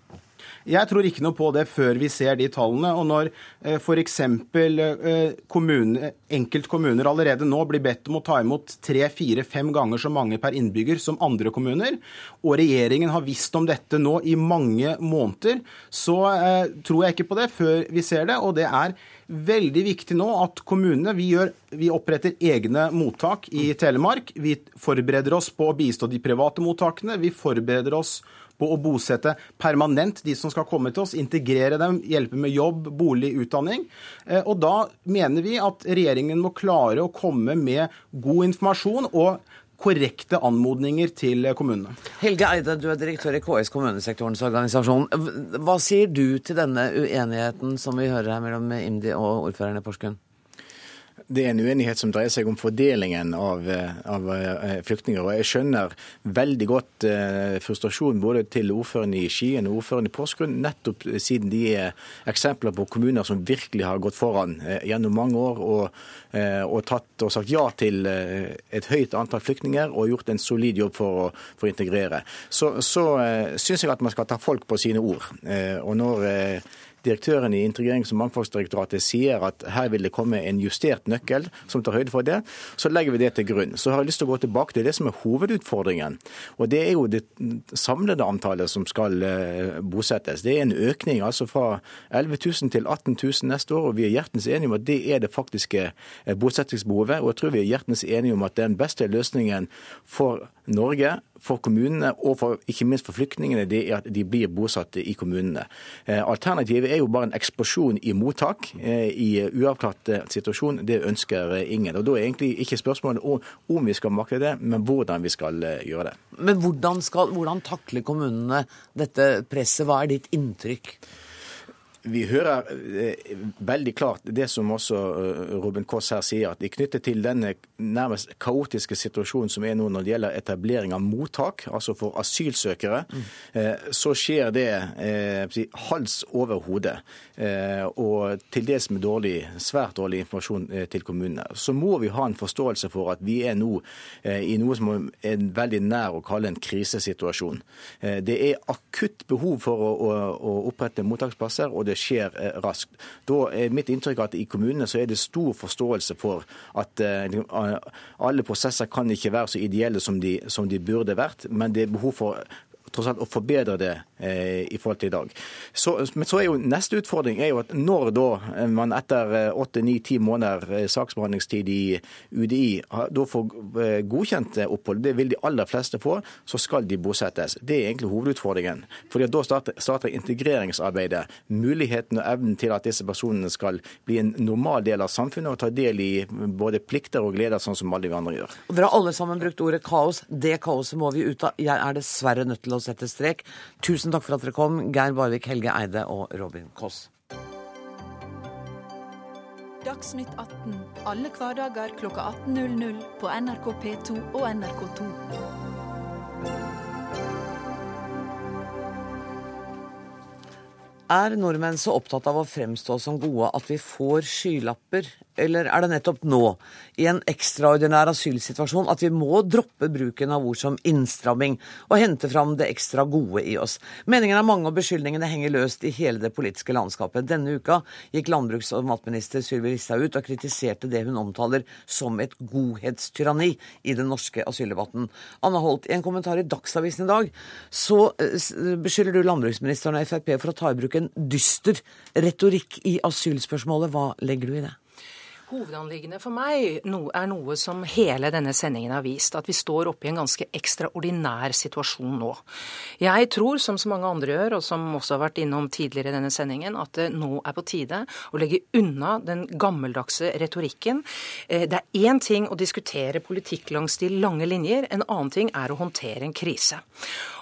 Jeg tror ikke noe på det før vi ser de tallene. Og når eh, f.eks. Eh, kommune, enkeltkommuner allerede nå blir bedt om å ta imot tre, fire, fem ganger så mange per innbygger som andre kommuner, og regjeringen har visst om dette nå i mange måneder, så eh, tror jeg ikke på det før vi ser det. Og det er veldig viktig nå at kommunene vi, gjør, vi, oppretter egne mottak i Telemark. Vi forbereder oss på å bistå de private mottakene. Vi forbereder oss på å bosette permanent de som skal komme til oss, integrere dem, hjelpe med jobb, bolig, utdanning. Eh, og da mener vi at regjeringen må klare å komme med god informasjon og korrekte anmodninger til kommunene. Helge Eide, du er direktør i KS, kommunesektorens organisasjon. Hva sier du til denne uenigheten som vi hører her mellom IMDi og ordføreren i Porsgrunn? Det er en uenighet som dreier seg om fordelingen av, eh, av eh, flyktninger. og Jeg skjønner veldig godt eh, frustrasjonen både til ordføreren i Skien og ordføreren i Porsgrunn, nettopp siden de er eksempler på kommuner som virkelig har gått foran gjennom mange år og, og, tatt og sagt ja til et høyt antall flyktninger og gjort en solid jobb for å, for integrere. Så, så syns jeg at man skal ta folk på sine ord. Og når direktøren i Integrerings- og mangfoldsdirektoratet sier at her vil det komme en justert nøkkel som tar høyde for det, så legger vi det til grunn. Så har jeg lyst til å gå tilbake til det som er hovedutfordringen. Og det er jo det samlede antallet som skal eh, bosettes. Det er en økning altså fra 11 000 til 18 000 neste år, og vi er hjertens enige om at det er det faktiske eh, bosettingsbehovet. Og jeg tror vi er hjertens enige om at den beste løsningen for Norge for kommunene og for, ikke minst for flyktningene, det er at de blir bosatt i kommunene. Eh, alternativet er jo bare en eksplosjon i mottak eh, i uavklart situasjon. Det ønsker ingen. Og Da er egentlig ikke spørsmålet om vi skal makte det, men hvordan vi skal eh, gjøre det. Men hvordan, skal, hvordan takler kommunene dette presset? Hva er ditt inntrykk? Vi hører eh, veldig klart det som også eh, Robin Koss her sier, at i knyttet til denne nærmest kaotiske situasjonen som er nå når det gjelder etablering av mottak, altså for asylsøkere, mm. så skjer det hals over hode. Og til dels med dårlig, svært dårlig informasjon til kommunene. Så må vi ha en forståelse for at vi er nå i noe som er veldig nær å kalle en krisesituasjon. Det er akutt behov for å, å, å opprette mottaksplasser. og det skjer eh, raskt. Da er mitt inntrykk at i kommunene så er det stor forståelse for at eh, alle prosesser kan ikke være så ideelle som de, som de burde vært, men det er behov for tross alt å forbedre det eh, i forhold til i dag. Så, men så er jo neste utfordring er jo at når da eh, man etter eh, åtte, ni, ti måneder eh, saksbehandlingstid i UDI da får godkjent opphold, det vil de aller fleste få, så skal de bosettes. Det er egentlig hovedutfordringen. Fordi Da starter, starter integreringsarbeidet. Muligheten og evnen til at disse personene skal bli en normal del av samfunnet og ta del i både plikter og gleder, sånn som alle vi andre gjør. Dere har alle sammen brukt ordet kaos. Det kaoset må vi ut av. Jeg er dessverre nødt til å sette strek. Tusen takk for at dere kom, Geir Barvik, Helge Eide og Robin Koss. Dagsnytt 18 alle hverdager klokka 18.00 på NRK P2 og NRK2. Er nordmenn så opptatt av å fremstå som gode at vi får skylapper eller er det nettopp nå, i en ekstraordinær asylsituasjon, at vi må droppe bruken av ord som innstramming og hente fram det ekstra gode i oss? Meningene er mange, og beskyldningene henger løst i hele det politiske landskapet. Denne uka gikk landbruks- og matminister Sylvi Listhaug ut og kritiserte det hun omtaler som et godhetstyranni i den norske asyldebatten. Anna Holt, i en kommentar i Dagsavisen i dag så eh, beskylder du landbruksministeren og Frp for å ta i bruk en dyster retorikk i asylspørsmålet. Hva legger du i det? Hovedanliggende for meg er noe som hele denne sendingen har vist, at vi står oppe i en ganske ekstraordinær situasjon nå. Jeg tror, som så mange andre gjør, og som også har vært innom tidligere i denne sendingen, at det nå er på tide å legge unna den gammeldagse retorikken. Eh, det er én ting å diskutere politikk langs de lange linjer, en annen ting er å håndtere en krise.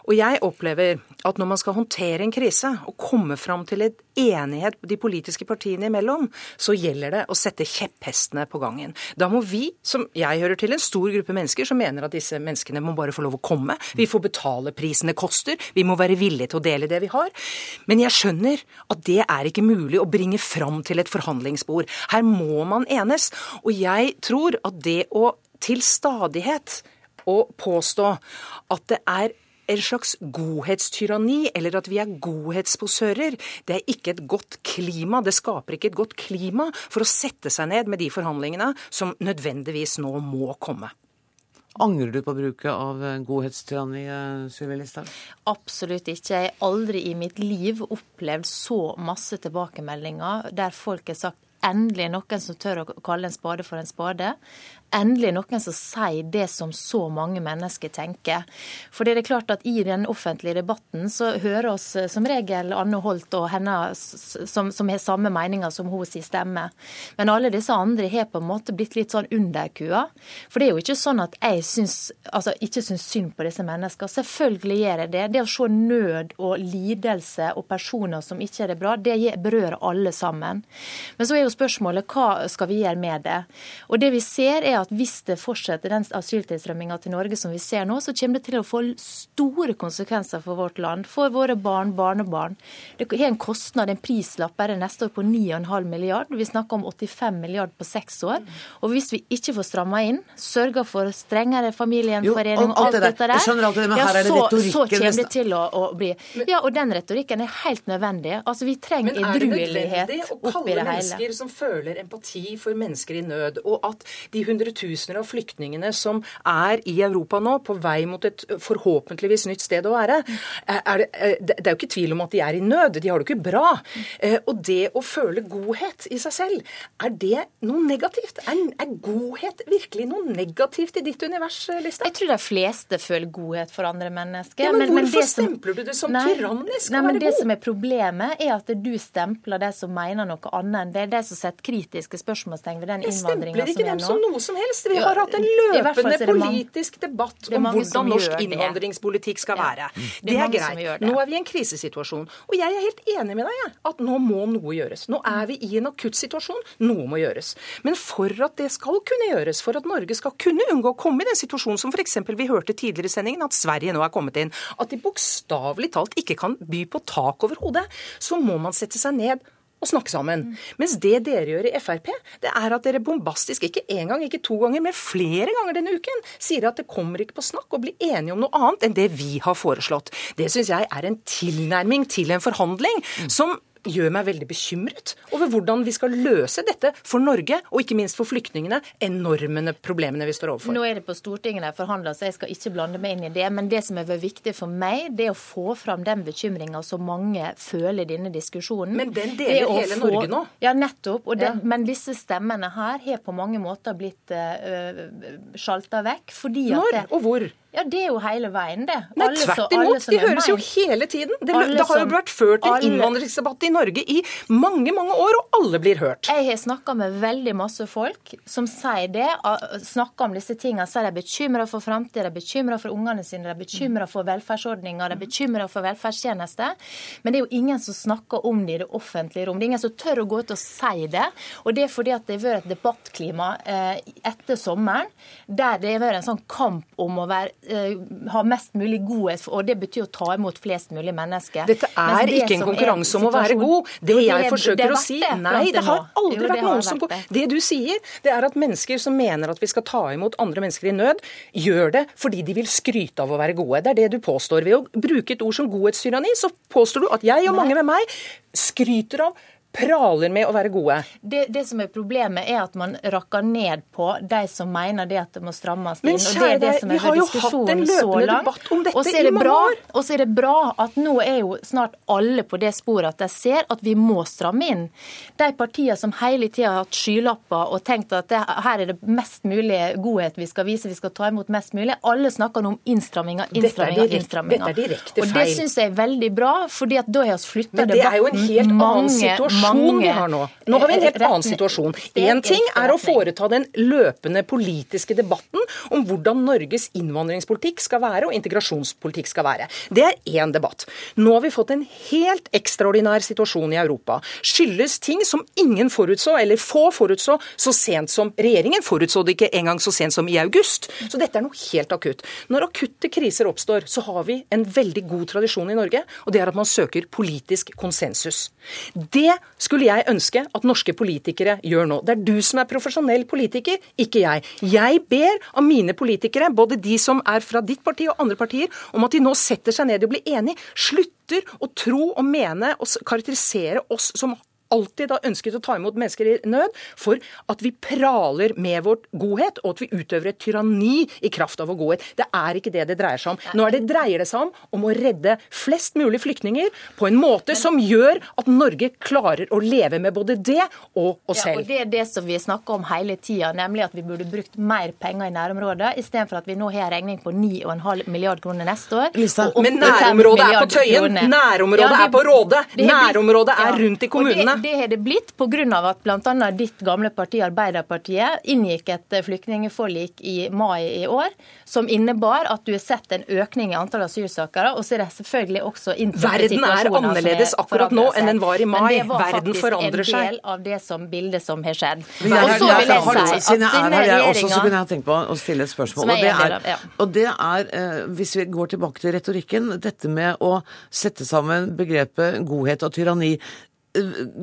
Og jeg opplever at når man skal håndtere en krise og komme fram til et enighet de politiske partiene imellom, så gjelder det å sette kjepphestene på gangen. Da må vi, som jeg hører til, en stor gruppe mennesker som mener at disse menneskene må bare få lov å komme. Vi får betale prisen det koster. Vi må være villige til å dele det vi har. Men jeg skjønner at det er ikke mulig å bringe fram til et forhandlingsbord. Her må man enes. Og jeg tror at det å til stadighet å påstå at det er en slags godhetstyranni, eller at vi er godhetsposører. Det er ikke et godt klima. Det skaper ikke et godt klima for å sette seg ned med de forhandlingene som nødvendigvis nå må komme. Angrer du på bruket av godhetstyranni, Sylvi Listhaug? Absolutt ikke. Jeg har aldri i mitt liv opplevd så masse tilbakemeldinger der folk har sagt endelig noen som tør å kalle en spade for en spade endelig noen som sier det som så mange mennesker tenker. For det er klart at i den offentlige debatten så hører oss eh, som regel Anne Holt og henne som, som har samme meninger som hun sin stemme. Men alle disse andre har på en måte blitt litt sånn underkua. For det er jo ikke sånn at jeg syns, altså, ikke syns synd på disse menneskene. Selvfølgelig gjør jeg det. Det å se nød og lidelse og personer som ikke er det bra, det berører alle sammen. Men så er jo spørsmålet hva skal vi gjøre med det? Og det vi ser er at hvis det fortsetter den asyltilstrømminga til Norge som vi ser nå, så kommer det til å få store konsekvenser for vårt land, for våre barn, barnebarn. Det har en kostnad, en prislapp bare neste år på 9,5 milliard. Vi snakker om 85 milliard på seks år. Og hvis vi ikke får stramma inn, sørger for strengere familiegjenforening og alt, dette der, ja, så, så, kommer det til å, å, bli Ja, og den retorikken er helt nødvendig. Altså, Vi trenger edruelighet oppi det hele. Men er det nødvendig å kalle mennesker som føler empati for mennesker i nød, og at de 100 hundretusener av flyktningene som er i Europa nå, på vei mot et forhåpentligvis nytt sted å være, er det, det, er jo ikke tvil om at de er i nød. De har det jo ikke bra. Eh, og det å føle godhet i seg selv, er det noe negativt? Er, er godhet virkelig noe negativt i ditt univers, Lista? Jeg tror de fleste føler godhet for andre mennesker. Ja, men, men hvorfor men stempler du det som nei, tyrannisk? Nei, men det som er Problemet er at du stempler de som mener noe annet enn det. De som setter kritiske spørsmålstegn ved den innvandringa som er nå. Jeg stempler ikke dem som noe som helst. Vi har hatt en løpende politisk debatt om hvordan norsk innvandringspolitikk skal være. Det er greit. Nå er vi i en krisesituasjon. Og jeg er helt enig med deg, at nå må noe gjøres. Nå er vi i en akutt situasjon. Noe må gjøres. Men for at det skal kunne gjøres, for at Norge skal kunne unngå å komme i den situasjonen som f.eks. vi hørte tidligere i sendingen, at Sverige nå er kommet inn, at de bokstavelig talt ikke kan by på tak over hodet, så må man sette seg ned å snakke sammen. Mm. Mens det dere gjør i Frp, det er at dere bombastisk, ikke én gang, ikke to ganger, men flere ganger denne uken, sier at det kommer ikke på snakk å bli enige om noe annet enn det vi har foreslått. Det syns jeg er en tilnærming til en forhandling som gjør meg veldig bekymret over hvordan vi skal løse dette for Norge, og ikke minst for flyktningene, enorme problemene vi står overfor. Nå er det på Stortinget de forhandler, så jeg skal ikke blande meg inn i det. Men det som er viktig for meg, det er å få fram den bekymringa som mange føler i denne diskusjonen. Men den deler hele få... Norge nå? Ja, nettopp. Det... Ja. Men disse stemmene her har på mange måter blitt uh, sjalta vekk. Fordi Når det... og hvor? Ja, Det er jo hele veien, det. Nei, tvert imot. De høres jo hele tiden. Det, det har jo vært ført en innvandringsdebatt i Norge i mange mange år, og alle blir hørt. Jeg har snakka med veldig masse folk som sier det. Snakker om disse tingene. Sier de er bekymra for framtida, de er bekymra for ungene sine, de er bekymra for velferdsordninger, de er bekymra for velferdstjenester. Men det er jo ingen som snakker om det i det offentlige rom. Det er ingen som tør å gå ut og si det. Og det er fordi at det har vært et debattklima eh, etter sommeren der det har vært en sånn kamp om å være ha mest mulig godhet, og det betyr å ta imot flest mulig mennesker. Dette er det ikke en konkurranse om å være god. Det jeg forsøker det å si Nei, det har aldri jo, vært noen som går Det du sier, det er at mennesker som mener at vi skal ta imot andre mennesker i nød, gjør det fordi de vil skryte av å være gode. Det er det du påstår. Ved å bruke et ord som godhetstyranni, så påstår du at jeg og mange med meg skryter av praler med å være gode. Det, det, som er problemet, er at man rakker ned på de som mener det at det må strammes inn. Men kjære og det er det som er vi har jo hatt en løpende debatt om dette i mange bra, år. Og så er det bra at nå er jo snart alle på det sporet at de ser at vi må stramme inn. De partiene som hele tida har hatt skylapper og tenkt at det, her er det mest mulig godhet vi skal vise, vi skal ta imot mest mulig, alle snakker nå om innstramminger, innstramminger, innstramminger. Dette er direkte feil. Og det syns jeg er veldig bra, fordi at da har vi flytta debatten mange, Men situasjon vi har nå. Nå har vi en helt annen situasjon. Én ting er å foreta den løpende politiske debatten om hvordan Norges innvandringspolitikk skal være og integrasjonspolitikk skal være. Det er én debatt. Nå har vi fått en helt ekstraordinær situasjon i Europa. Skyldes ting som ingen forutså, eller få forutså, så sent som regjeringen forutså det ikke engang så sent som i august. Så dette er noe helt akutt. Når akutte kriser oppstår, så har vi en veldig god tradisjon i Norge, og det er at man søker politisk konsensus. Det skulle jeg ønske at norske politikere gjør nå. Det er du som er profesjonell politiker, ikke jeg. Jeg ber av mine politikere, både de som er fra ditt parti og andre partier, om at de nå setter seg ned og blir enige. Slutter å tro og mene og karakterisere oss som alltid har ønsket å ta imot mennesker i nød, for at vi praler med vår godhet, og at vi utøver et tyranni i kraft av vår godhet. Det er ikke det det dreier seg om. Nå er det, dreier det seg om om å redde flest mulig flyktninger på en måte som gjør at Norge klarer å leve med både det og oss selv. Ja, og Det er det som vi snakker om hele tida, nemlig at vi burde brukt mer penger i nærområdet, istedenfor at vi nå har en regning på 9,5 milliard kroner neste år. Men nærområdet er på Tøyen! Nærområdet ja, er på Råde! Nærområdet er rundt i kommunene det har det blitt pga. at bl.a. ditt gamle parti Arbeiderpartiet inngikk et flyktningforlik i mai i år som innebar at du har sett en økning i antall asylsøkere. Og så er det selvfølgelig også Verden er annerledes er akkurat nå enn den var i mai. Verden forandrer seg. Men det var faktisk en del av det som bildet som har skjedd. Og så vil jeg si at denne regjeringa Så kunne jeg tenkt på å stille et spørsmål. Og det er, og det er eh, hvis vi går tilbake til retorikken, dette med å sette sammen begrepet godhet og tyranni.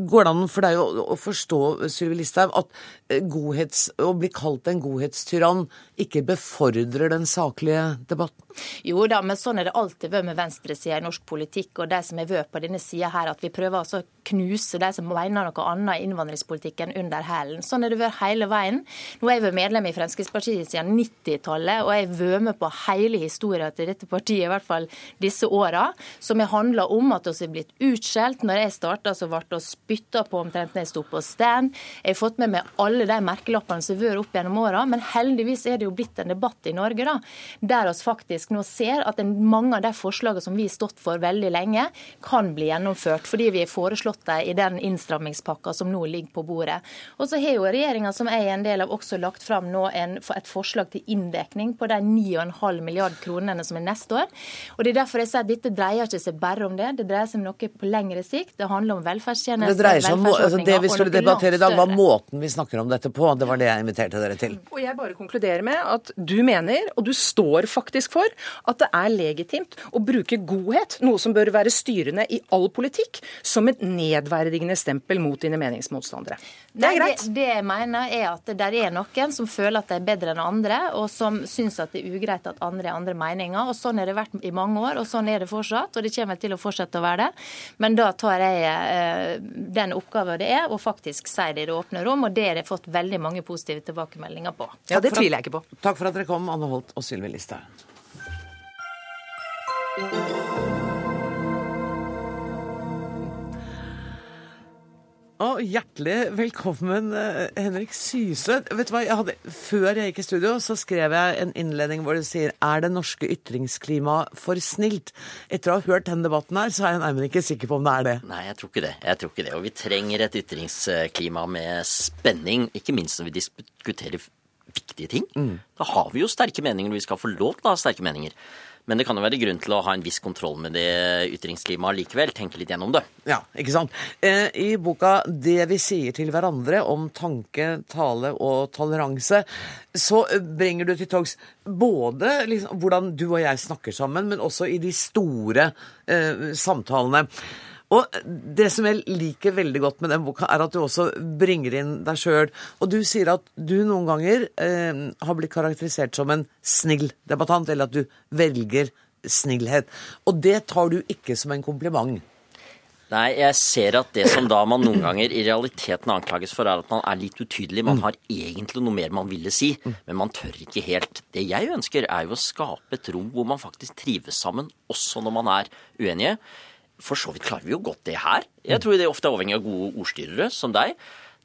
Går det an for deg å, forstå Sylvi Listhaug, at eh, godhets, å bli kalt en godhetstyrann ikke befordrer den saklige debatten? Jo da, men sånn er det alltid vært med venstresida i norsk politikk og de som har vært på denne sida her, at vi prøver altså å knuse de som mener noe annet i innvandringspolitikken under hælen. Sånn har det vært hele veien. Nå har jeg vært medlem i Fremskrittspartiet siden 90-tallet, og jeg har vært med på hele historien til dette partiet, i hvert fall disse åra, som har handla om at vi har blitt utskjelt. Når jeg starta, så ble det spytta på omtrent når jeg sto på stand. Jeg har fått med meg alle de merkelappene som har vært opp gjennom åra, men heldigvis er det jo blitt en debatt i Norge da, der vi faktisk nå ser at mange av de forslagene som vi har stått for veldig lenge, kan bli gjennomført. Fordi vi har foreslått dem i den innstrammingspakka som nå ligger på bordet. Og så har jo regjeringa som jeg er en del av, også lagt fram nå en, et forslag til inndekning på de 9,5 milliard kronene som er neste år. Og det er derfor jeg sier at dette dreier ikke seg bare om det, det dreier seg om noe på lengre sikt. Det handler om velferdstjenester, Det og noe langt større. det vi skulle debattere i dag, var måten vi snakker om dette på. Det var det jeg inviterte dere til. Og jeg bare konkluderer med at du mener, og du står faktisk for, at det er legitimt å bruke godhet, noe som bør være styrende i all politikk, som et nedverdigende stempel mot dine meningsmotstandere. Det er greit. Det, det jeg mener er at det der er noen som føler at de er bedre enn andre, og som syns at det er ugreit at andre har andre meninger. og Sånn har det vært i mange år, og sånn er det fortsatt. Og det kommer til å fortsette å være det. Men da tar jeg eh, den oppgaven det er, og faktisk sier det i det åpne rom, og det er det jeg fått veldig mange positive tilbakemeldinger på. Ja, det tviler jeg ikke på. Takk for at dere kom, Anne Holt og Sylvi Listhaug. Og hjertelig velkommen, eh, Henrik Syse. Vet du hva, jeg hadde, Før jeg gikk i studio, så skrev jeg en innledning hvor det sier er det norske ytringsklimaet for snilt? Etter å ha hørt den debatten her, så er jeg nærmere ikke sikker på om det er det. Nei, jeg tror ikke det. Jeg tror ikke det. Og vi trenger et ytringsklima med spenning, ikke minst når vi diskuterer viktige ting. Mm. Da har vi jo sterke meninger og vi skal få lov til å ha sterke meninger. Men det kan jo være grunn til å ha en viss kontroll med det ytringsklimaet likevel. Tenke litt gjennom det. Ja, ikke sant. Eh, I boka 'Det vi sier til hverandre' om tanke, tale og toleranse, så bringer du til torgs både liksom, hvordan du og jeg snakker sammen, men også i de store eh, samtalene. Og det som jeg liker veldig godt med den boka, er at du også bringer inn deg sjøl. Og du sier at du noen ganger eh, har blitt karakterisert som en snill debattant, eller at du velger snillhet. Og det tar du ikke som en kompliment. Nei, jeg ser at det som da man noen ganger i realiteten anklages for, er at man er litt utydelig. Man har egentlig noe mer man ville si, men man tør ikke helt. Det jeg ønsker, er jo å skape et rom hvor man faktisk trives sammen, også når man er uenige. For så vidt klarer vi jo godt det her. Jeg tror det ofte er avhengig av gode ordstyrere, som deg.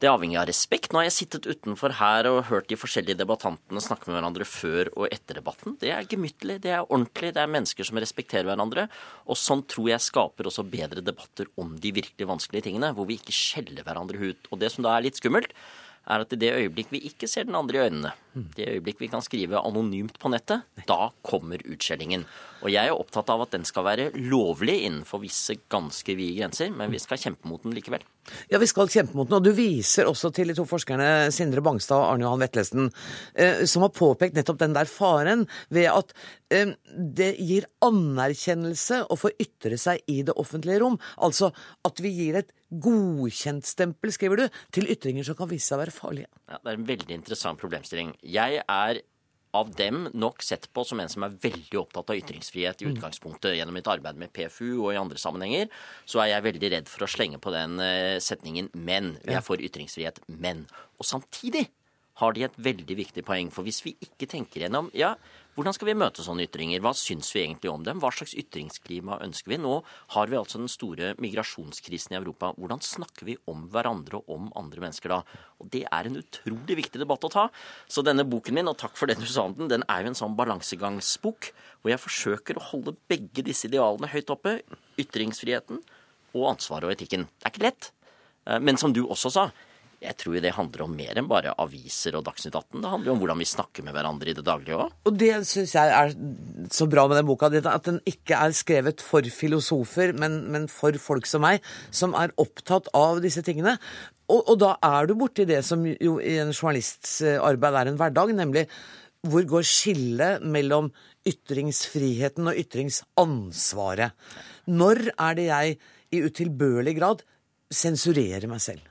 Det er avhengig av respekt. Nå har jeg sittet utenfor her og hørt de forskjellige debattantene snakke med hverandre før og etter debatten. Det er gemyttlig, det er ordentlig, det er mennesker som respekterer hverandre. Og sånn tror jeg skaper også bedre debatter om de virkelig vanskelige tingene, hvor vi ikke skjeller hverandre ut. Og det som da er litt skummelt, er at i det øyeblikk vi ikke ser den andre i øynene, det øyeblikk vi kan skrive anonymt på nettet, da kommer utskjellingen. Og jeg er opptatt av at den skal være lovlig innenfor visse ganske vide grenser, men vi skal kjempe mot den likevel. Ja, vi skal kjempe mot den. Og du viser også til de to forskerne Sindre Bangstad og Arne Johan Vetlesen, eh, som har påpekt nettopp den der faren ved at eh, det gir anerkjennelse å få ytre seg i det offentlige rom. Altså at vi gir et godkjentstempel, skriver du, til ytringer som kan vise seg å være farlige. Ja, Det er en veldig interessant problemstilling. Jeg er av dem nok sett på som en som er veldig opptatt av ytringsfrihet i utgangspunktet. Gjennom mitt arbeid med PFU og i andre sammenhenger så er jeg veldig redd for å slenge på den eh, setningen 'men'. Vi er for ytringsfrihet, men. Og samtidig har de et veldig viktig poeng. For hvis vi ikke tenker gjennom ja, hvordan skal vi møte sånne ytringer? Hva syns vi egentlig om dem? Hva slags ytringsklima ønsker vi? Nå har vi altså den store migrasjonskrisen i Europa. Hvordan snakker vi om hverandre og om andre mennesker da? Og det er en utrolig viktig debatt å ta. Så denne boken min, og takk for det du sa om den, den er jo en sånn balansegangsbok hvor jeg forsøker å holde begge disse idealene høyt oppe. Ytringsfriheten og ansvaret og etikken. Det er ikke lett. Eh, Men som du også sa, jeg tror det handler om mer enn bare aviser og Dagsnytt 18. Det handler jo om hvordan vi snakker med hverandre i det daglige òg. Og det syns jeg er så bra med den boka, at den ikke er skrevet for filosofer, men, men for folk som meg, som er opptatt av disse tingene. Og, og da er du borti det som jo i en journalists eh, arbeid er en hverdag, nemlig hvor går skillet mellom ytringsfriheten og ytringsansvaret? Når er det jeg i utilbørlig grad sensurerer meg selv?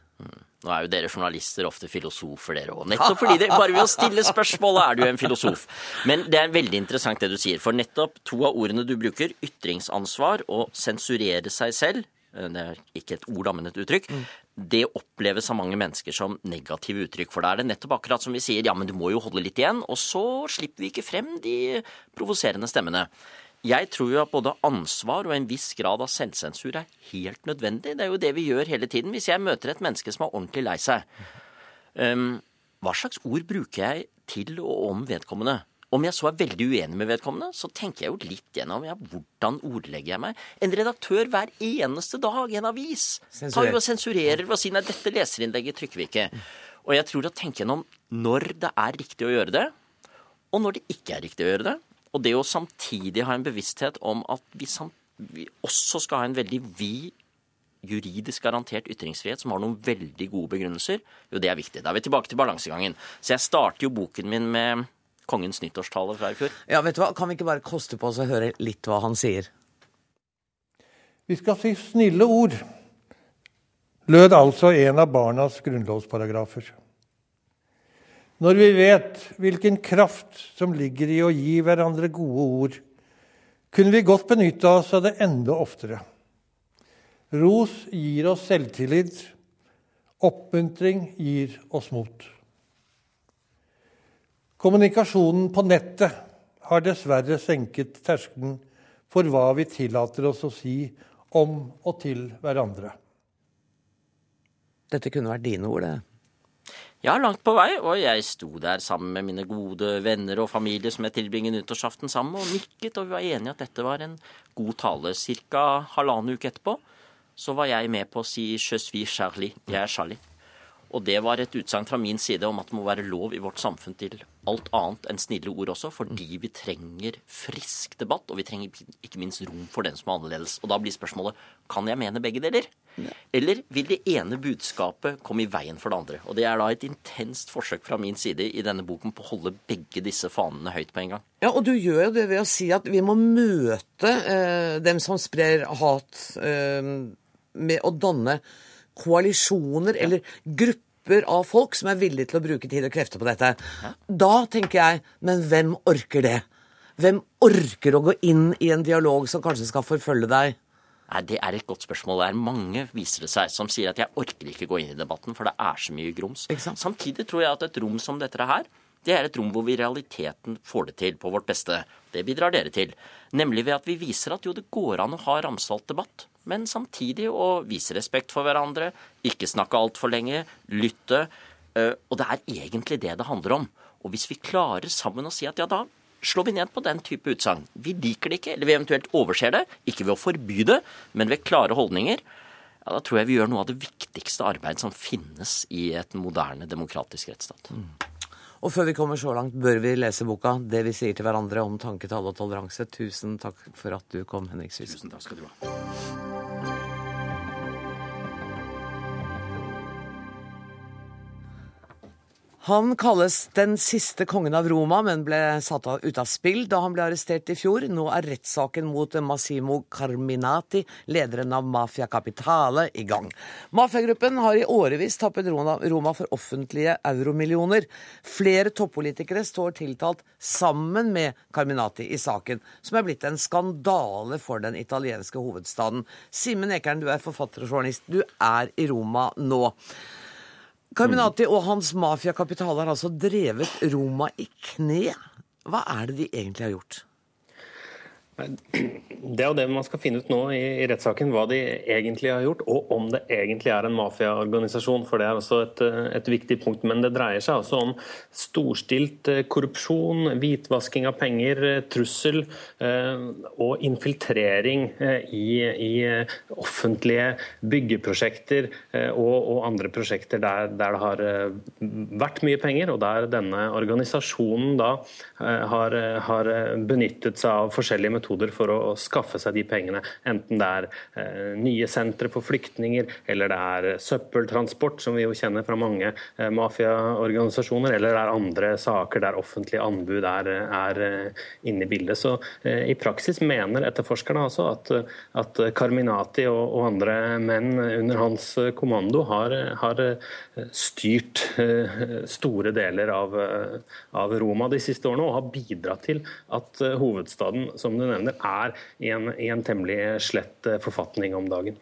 Nå er jo dere journalister ofte filosofer, dere òg. Nettopp fordi dere bare ved å stille spørsmålet er du en filosof. Men det er veldig interessant det du sier. For nettopp to av ordene du bruker, ytringsansvar og sensurere seg selv, eh, det er ikke et ord, men et uttrykk, det oppleves av mange mennesker som negative uttrykk. For da er det nettopp akkurat som vi sier, ja, men du må jo holde litt igjen, og så slipper vi ikke frem de provoserende stemmene. Jeg tror jo at både ansvar og en viss grad av selvsensur er helt nødvendig. Det er jo det vi gjør hele tiden. Hvis jeg møter et menneske som er ordentlig lei seg, um, hva slags ord bruker jeg til og om vedkommende? Om jeg så er veldig uenig med vedkommende, så tenker jeg jo litt gjennom ja, hvordan ordlegger jeg meg. En redaktør hver eneste dag i en avis tar jo og sensurerer ved å si nei, dette leserinnlegget trykker vi ikke. Og jeg tror å tenke gjennom når det er riktig å gjøre det, og når det ikke er riktig å gjøre det. Og det å samtidig ha en bevissthet om at vi, samt, vi også skal ha en veldig vid juridisk garantert ytringsfrihet som har noen veldig gode begrunnelser, jo det er viktig. Da er vi tilbake til balansegangen. Så jeg starter jo boken min med kongens nyttårstale fra i fjor. Ja, vet du hva? Kan vi ikke bare koste på oss å høre litt hva han sier? Vi skal si snille ord, lød altså en av barnas grunnlovsparagrafer. Når vi vet hvilken kraft som ligger i å gi hverandre gode ord, kunne vi godt benytte oss av det enda oftere. Ros gir oss selvtillit. Oppmuntring gir oss mot. Kommunikasjonen på nettet har dessverre senket terskelen for hva vi tillater oss å si om og til hverandre. Dette kunne vært dine ord, det. Ja, langt på vei, og jeg sto der sammen med mine gode venner og familie som jeg tilbringer nyttårsaften sammen med, og nikket, og vi var enige at dette var en god tale. Cirka halvannen uke etterpå så var jeg med på å si 'Je suis Charlie', jeg er Charlie. Og det var et utsagn fra min side om at det må være lov i vårt samfunn til alt annet enn snille ord også, fordi vi trenger frisk debatt, og vi trenger ikke minst rom for den som er annerledes. Og da blir spørsmålet kan jeg mene begge deler? Eller vil det ene budskapet komme i veien for det andre? Og det er da et intenst forsøk fra min side i denne boken på å holde begge disse fanene høyt på en gang. Ja, og du gjør jo det ved å si at vi må møte eh, dem som sprer hat, eh, med å danne koalisjoner eller grupper av folk som er villige til å bruke tid og krefter på dette. Da tenker jeg, men hvem orker det? Hvem orker å gå inn i en dialog som kanskje skal forfølge deg? Nei, Det er et godt spørsmål. Det er mange viser det seg, som sier at jeg orker ikke gå inn i debatten, for det er så mye grums. Samtidig tror jeg at et rom som dette her, det er et rom hvor vi i realiteten får det til på vårt beste. Det bidrar dere til. Nemlig ved at vi viser at jo, det går an å ha ramsalt debatt men samtidig å vise respekt for hverandre, ikke snakke altfor lenge, lytte. Eh, og det er egentlig det det handler om. Og hvis vi klarer sammen å si at ja, da slår vi ned på den type utsagn. Vi liker det ikke, eller vi eventuelt overser det. Ikke ved å forby det, men ved klare holdninger. Ja, da tror jeg vi gjør noe av det viktigste arbeidet som finnes i et moderne demokratisk rettsstat. Mm. Og før vi kommer så langt, bør vi lese boka 'Det vi sier til hverandre om tanketall og toleranse'. Tusen takk for at du kom, Henrik Sysen. Tusen takk skal du ha. Han kalles den siste kongen av Roma, men ble satt ut av spill da han ble arrestert i fjor. Nå er rettssaken mot Massimo Carminati, lederen av Mafia Capitale, i gang. Mafiagruppen har i årevis tappet Roma for offentlige euromillioner. Flere toppolitikere står tiltalt sammen med Carminati i saken, som er blitt en skandale for den italienske hovedstaden. Simen Ekern, du er forfatter og journalist. Du er i Roma nå. Carminati og hans mafiakapital har altså drevet Roma i kne. Hva er det de egentlig har gjort? Det er jo det man skal finne ut nå i, i rettssaken, hva de egentlig har gjort, og om det egentlig er en mafiaorganisasjon. For det er også et, et, viktig punkt. Men det dreier seg altså om storstilt eh, korrupsjon, hvitvasking av penger, eh, trussel eh, og infiltrering eh, i, i, offentlige byggeprosjekter eh, og, og, andre prosjekter der, der, det har vært mye penger, og der denne organisasjonen da eh, har, har benyttet seg av forskjellige metoder metoder for å, skaffe seg de pengene. Enten det er eh, nye sentre for flyktninger, eller det er søppeltransport, som vi jo kjenner fra mange eh, mafiaorganisasjoner, eller det er andre saker der offentlige anbud er, er eh, inne i bildet. Så i praksis mener etterforskerne altså at, at Carminati og, og, andre menn under hans kommando har, har styrt store deler av, av Roma de siste årene og har bidratt til at hovedstaden, som du nevner, nevner, er i en, i en temmelig slett eh, forfatning om dagen.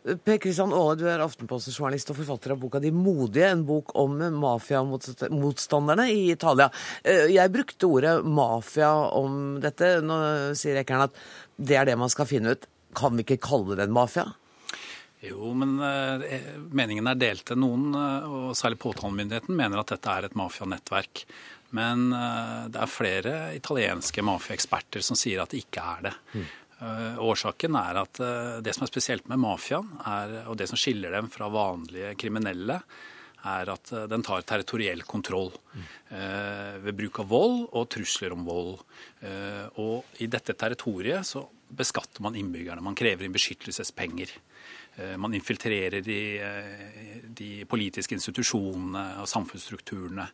Per Kristian Aale, du er Aftenposten-journalist og forfatter av boka 'De modige', en bok om mafiamotstanderne i Italia. Eh, jeg brukte ordet mafia om dette. Nå sier Ekern at det er det man skal finne ut. Kan vi ikke kalle det en mafia? Jo, men eh, meningen er delte. Noen, og særlig påtalemyndigheten, mener at dette er et mafianettverk. Men eh, det er flere italienske mafiaeksperter som sier at det ikke er det. Mm. Årsaken er at eh, det som er spesielt med mafiaen, og det som skiller dem fra vanlige kriminelle, er at den tar territoriell kontroll mm. ved bruk av vold og trusler om vold. og i dette territoriet så beskatter man innbyggerne. Man krever inn beskyttelsespenger. Eh, man infiltrerer de, eh, de, politiske institusjonene og samfunnsstrukturene.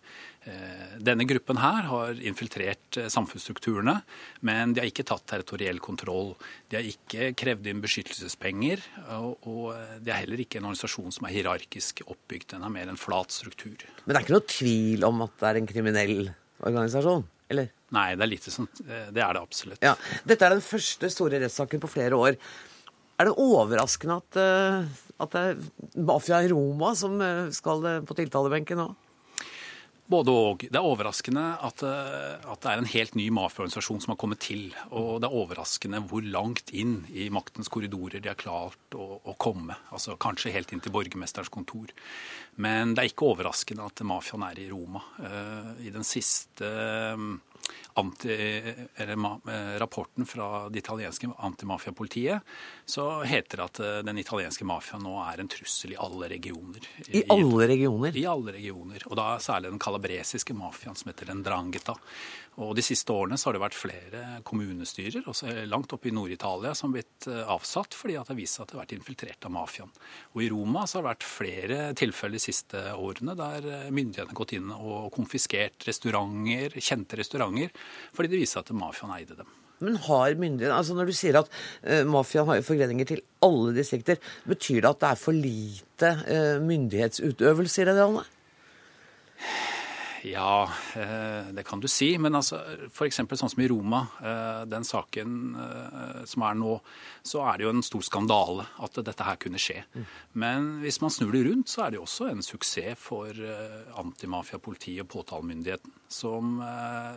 Eh, denne gruppen her har infiltrert samfunnsstrukturene, men de har ikke tatt territoriell kontroll. De har ikke krevd inn beskyttelsespenger, og de er heller ikke en organisasjon som er hierarkisk oppbygd. Den har mer en flat struktur. Men det er ikke noe tvil om at det er en kriminell organisasjon? Eller? Nei, det er, litt sånn, det er det absolutt. Ja. Dette er den første store rettssaken på flere år. Er det overraskende at, eh, at det er mafia i Roma som eh, skal eh, på tiltalebenken nå? Både og. Det er overraskende at, eh, at, det er en helt ny mafiaorganisasjon som har kommet til. Og det er overraskende hvor langt inn i maktens korridorer de har klart å, å komme. Altså Kanskje helt inn til borgermesterens kontor. Men det er ikke overraskende at mafiaen er i Roma. Uh, I den siste um, anti, eh, rapporten fra det italienske antimafiapolitiet, så heter det at eh, den italienske mafiaen nå er en trussel i alle regioner. I, alle regioner? I alle regioner. Og da særlig den kalabresiske mafiaen som heter den Drangheta. Og De siste årene så har det vært flere kommunestyrer også langt oppe i Nord-Italia som har blitt eh, avsatt fordi at det har vist seg at det har vært infiltrert av mafiaen. Og I Roma så har det vært flere tilfeller de siste årene der eh, myndighetene har gått inn og konfiskert restauranter, kjente restauranter, fordi det viste seg at mafiaen eide dem. Men har myndighetene altså Når du sier at uh, mafiaen har forgreninger til alle distrikter, betyr det at det er for lite uh, myndighetsutøvelse i det landet? Ja, eh, det kan du si. Men altså, f.eks. sånn som i Roma, eh, den saken eh, som er nå, så er det jo en stor skandale at dette her kunne skje. Men hvis man snur det rundt, så er det jo også en suksess for antimafiapolitiet og påtalemyndigheten, som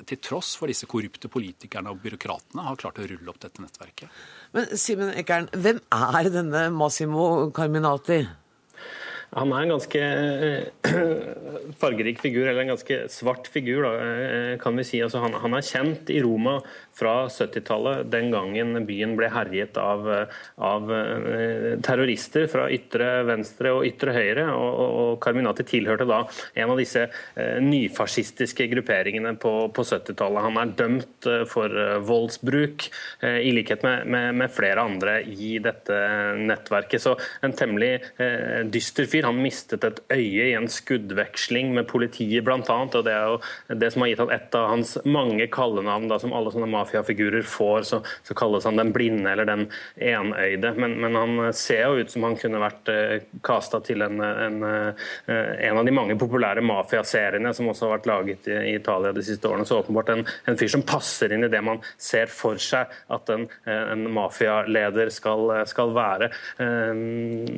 til tross for disse korrupte politikerne og byråkratene har klart å rulle opp dette nettverket. Men Simen Ekern, hvem er denne Massimo Carminati? Han er en ganske eh, fargerik figur, eller en ganske svart figur, da, eh, kan vi si. Altså, han, han, er kjent i Roma fra 70-tallet, den gangen byen ble herjet av, av, eh, terrorister fra ytre venstre og ytre høyre. Og, og Carminati tilhørte da en av disse nyfascistiske grupperingene på, på 70-tallet. Han er dømt for voldsbruk, i likhet med, med, med, flere andre i dette nettverket. Så en temmelig dyster fyr fyr. Han mistet et øye i en skuddveksling med politiet, bl.a. Og det er jo det som har gitt han et av hans mange kallenavn, da, som alle sånne mafiafigurer får. Så, så, kalles han den blinde eller den enøyde. Men, men, han ser jo ut som han kunne vært eh, kasta til en, en, eh, en, av de mange populære mafiaseriene som også har vært laget i, i, Italia de siste årene. Så åpenbart en, en fyr som passer inn i det man ser for seg at en, en mafialeder skal, skal være. Eh,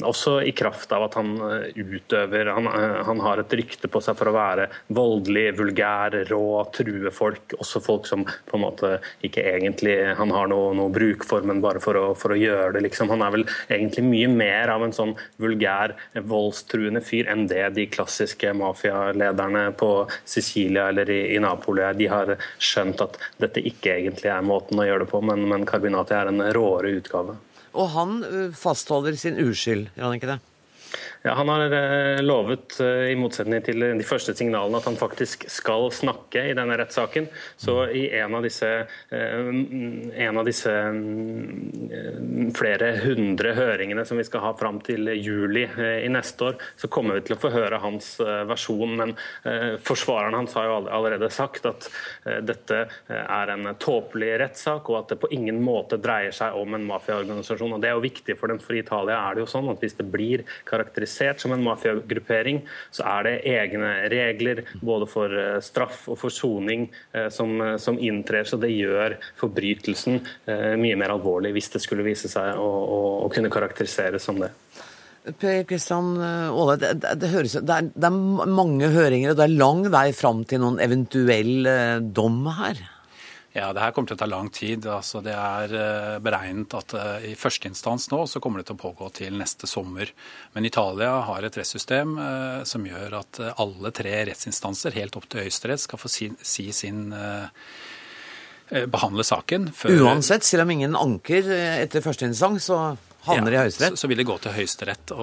også i kraft av at han utøver. Han, eh, han, har et rykte på seg for å være voldelig, vulgær, rå, true folk. Også folk som på en måte ikke egentlig han har noe, noe bruk for, men bare for å, for å gjøre det. Liksom. Han er vel egentlig mye mer av en sånn vulgær, voldstruende fyr enn det de klassiske mafialederne på Sicilia eller i, i Napoli er. De har skjønt at dette ikke egentlig er måten å gjøre det på, men, men Carbinati er en råere utgave. Og han eh, fastholder sin uskyld, gjør han ikke det? Ja, Han har eh, lovet, eh, i motsetning til de første signalene, at han faktisk skal snakke i denne rettssaken. Så i en av disse, eh, en av disse flere hundre høringene som vi skal ha fram til juli i neste år, så kommer vi til å få høre hans versjon. Men forsvareren hans har jo allerede sagt at dette er en tåpelig rettssak, og at det på ingen måte dreier seg om en mafiaorganisasjon. Og Det er jo viktig for dem, for i Italia er det jo sånn at hvis det blir karakterisert karakterisert som en mafiagruppering, så er det egne regler både for eh, straff og for soning eh, som, eh, som inntrer. Så det gjør forbrytelsen mye mer alvorlig hvis det skulle vise seg å, å, å kunne karakteriseres som det. Per Kristian Aale, det, det, det, høres, det, er, det er mange høringer, og det er lang vei fram til noen eventuell dom her? Ja, det her kommer til å ta lang tid. Altså, det er eh, beregnet at uh, i første instans nå så kommer det til å pågå til neste sommer. Men Italia har et rettssystem uh, som gjør at alle tre rettsinstanser, helt opp til Høyesterett, skal få si, si sin behandle saken. Før... Uansett, selv om ingen anker etter første instans, så havner ja, i Høyesterett? Så, så, vil det gå til Høyesterett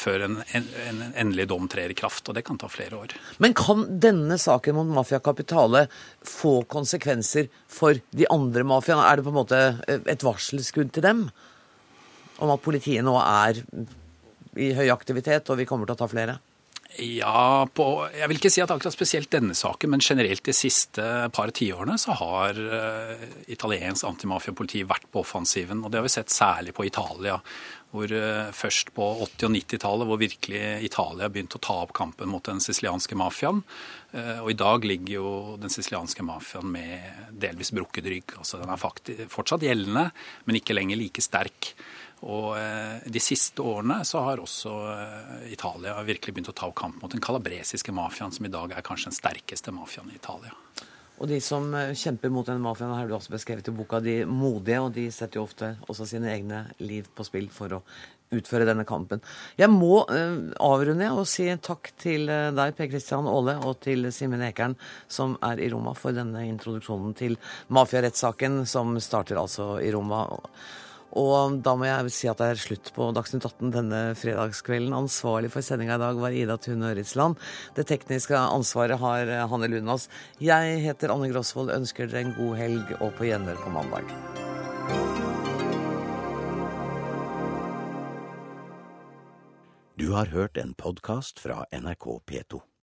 før en, en, en, endelig dom trer i kraft. Og det kan ta flere år. Men kan denne saken mot Mafia Kapitale få konsekvenser for de andre mafiaene? Er det på en måte et varselskudd til dem om at politiet nå er i høy aktivitet, og vi kommer til å ta flere? Ja, på, jeg vil ikke si at akkurat spesielt denne saken, men generelt de siste par tiårene så har uh, italiensk antimafiapoliti vært på offensiven. Og det har vi sett særlig på Italia. Hvor uh, Først på 80- og 90-tallet hvor virkelig Italia begynte å ta opp kampen mot den sicilianske mafiaen. Uh, og i dag ligger jo den sicilianske mafiaen med delvis brukket rygg. Altså den er fortsatt gjeldende, men ikke lenger like sterk. Og de siste årene så har også Italia virkelig begynt å ta opp kamp mot den kalabresiske mafiaen, som i dag er kanskje den sterkeste mafiaen i Italia. Og de som kjemper mot denne mafiaen, har du også beskrevet i boka, de modige, og de setter jo ofte også sine egne liv på spill for å utføre denne kampen. Jeg må avrunde og si takk til deg, Per Kristian Aale, og til Simen Ekern, som er i Roma, for denne introduksjonen til mafiarettssaken, som starter altså i Roma. Og da må jeg si at det er slutt på Dagsnytt 18 denne fredagskvelden. Ansvarlig for sendinga i dag var Ida Tune Øritsland. Det tekniske ansvaret har eh, Hanne Lunås. Jeg heter Anne Grosvold, ønsker dere en god helg og på gjenhør på mandag. Du har hørt en podkast fra NRK P2.